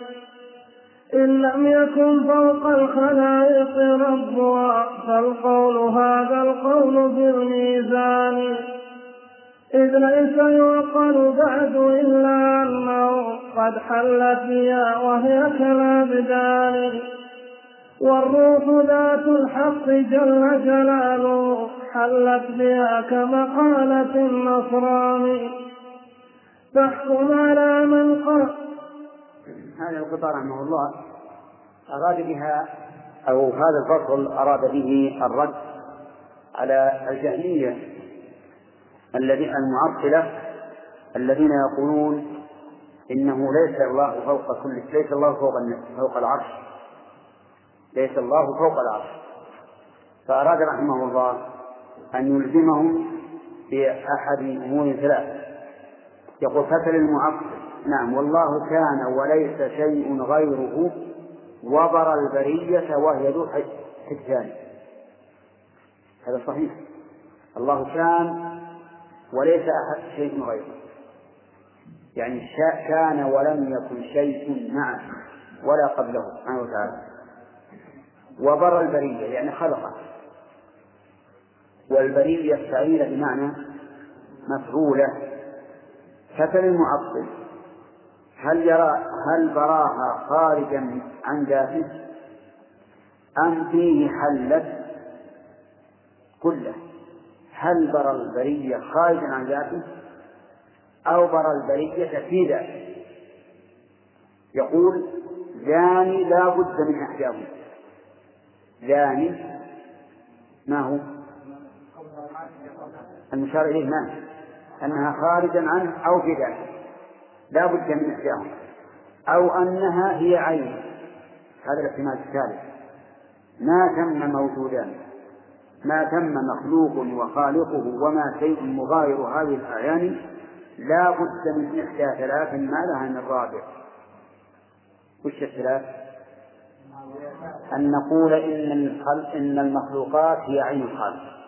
إن لم يكن فوق الخلائق ربها فالقول هذا القول بالميزان. إذ ليس يعقل بعد إلا أنه قد حل فيها وهي كالأبدان. والروح ذات الحق جل جلاله حلت بها كمقالة النصراني فاحكم على من قال هذا القطار رحمه الله أراد بها أو هذا الفصل أراد به الرد على الجهمية الذين المعطلة الذين يقولون إنه ليس الله فوق كل ليس الله فوق فوق العرش. ليس الله فوق العرش. فأراد رحمه الله أن يلزمهم بأحد أمور ثلاث يقول فتل المعطل. نعم والله كان وليس شيء غيره وبر البرية وهي ذو حجان. هذا صحيح. الله كان وليس أحد شيء غيره. يعني كان ولم يكن شيء معه ولا قبله سبحانه وتعالى. وبر البرية يعني خلقه. والبرية فعيلة بمعنى مفعولة. كفل المعطل. هل يرى هل براها خارجا عن ذاته أم فيه حلت؟ كله. هل برى البرية خارجا عن ذاته أو برى البرية في ذاته؟ يقول زاني لا بد من إحجابه. زاني ما هو؟ المشار إليه ما؟ أنها خارجا عنه أو في ذاته. لا بد من إحجابه أو أنها هي عين. هذا الاحتمال الثالث. ما تم موجودان ما تم مخلوق وخالقه وما شيء مغاير هذه الأعيان لا بد من إحدى ثلاث ما لها من رابع. وش الثلاث؟ أن نقول إن الخلق إن المخلوقات هي عين الخالق.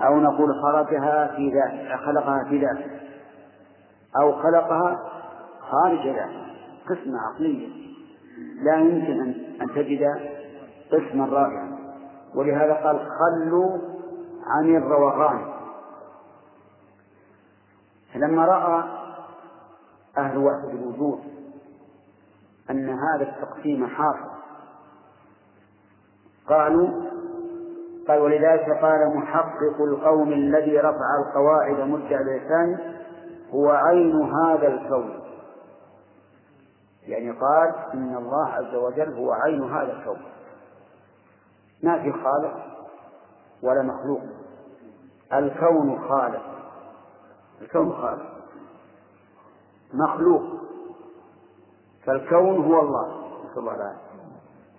أو نقول خلقها في ذات خلقها في ذاته. أو خلقها خارج ذاته قسمة عقلية. لا يمكن أن تجد قسما رابعا. ولهذا قال خلوا عن الروغان. فلما رأى أهل وحدة الوجود أن هذا التقسيم حاصل قالوا قال ولذلك قال محقق القوم الذي رفع القواعد مدعي الإنسان هو عين هذا الكون. يعني قال إن الله عز وجل هو عين هذا الكون. ما في خالق ولا مخلوق. الكون خالق. الكون خالق. مخلوق. فالكون هو الله. نسأل الله العافية.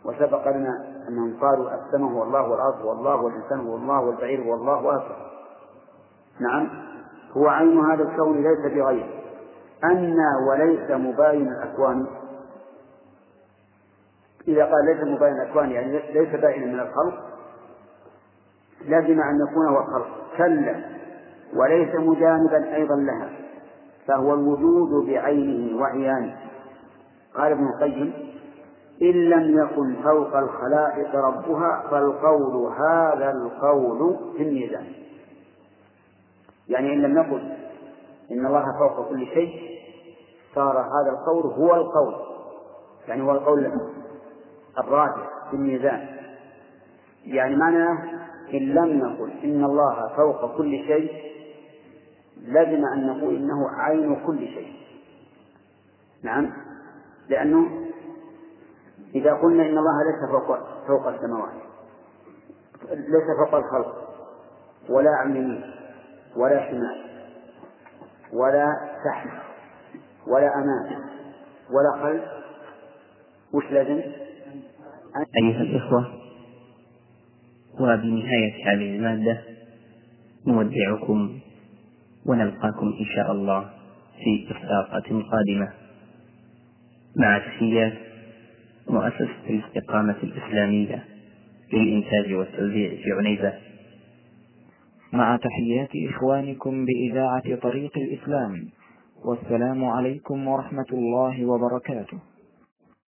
وسبق لنا أنهم قالوا السماء هو الله والأرض هو الله والإنسان هو الله والبعير هو الله وهكذا. نعم. هو عين هذا الكون ليس بغيره. أن وليس مباين الأكوان. إذا قال ليس مباين الأكوان يعني ليس بائنا من الخلق لازم أن يكون هو الخلق. كلا. وليس مجانبا أيضا لها. فهو الوجود بعينه وعيانه. قال ابن القيم إن لم يكن فوق الخلائق ربها فالقول هذا القول في الميزان. يعني إن لم نقل إن الله فوق كل شيء صار هذا القول هو القول. يعني هو القول الراجح في الميزان. يعني معناه إن لم نقل إن الله فوق كل شيء لازم أن نقول إنه عين كل شيء. نعم؟ لأنه إذا قلنا إن الله ليس فوق فوق السماوات ليس فوق الخلق ولا عن ولا شمال ولا تحت ولا أمام ولا خلف. وش لازم؟ أيها الإخوة وبنهاية هذه المادة نودعكم ونلقاكم إن شاء الله في إصداقات قادمة. مع تحيات مؤسسة الاستقامة الإسلامية للإنتاج والتوزيع في عنيزة. مع تحيات إخوانكم بإذاعة طريق الإسلام. والسلام عليكم ورحمة الله وبركاته.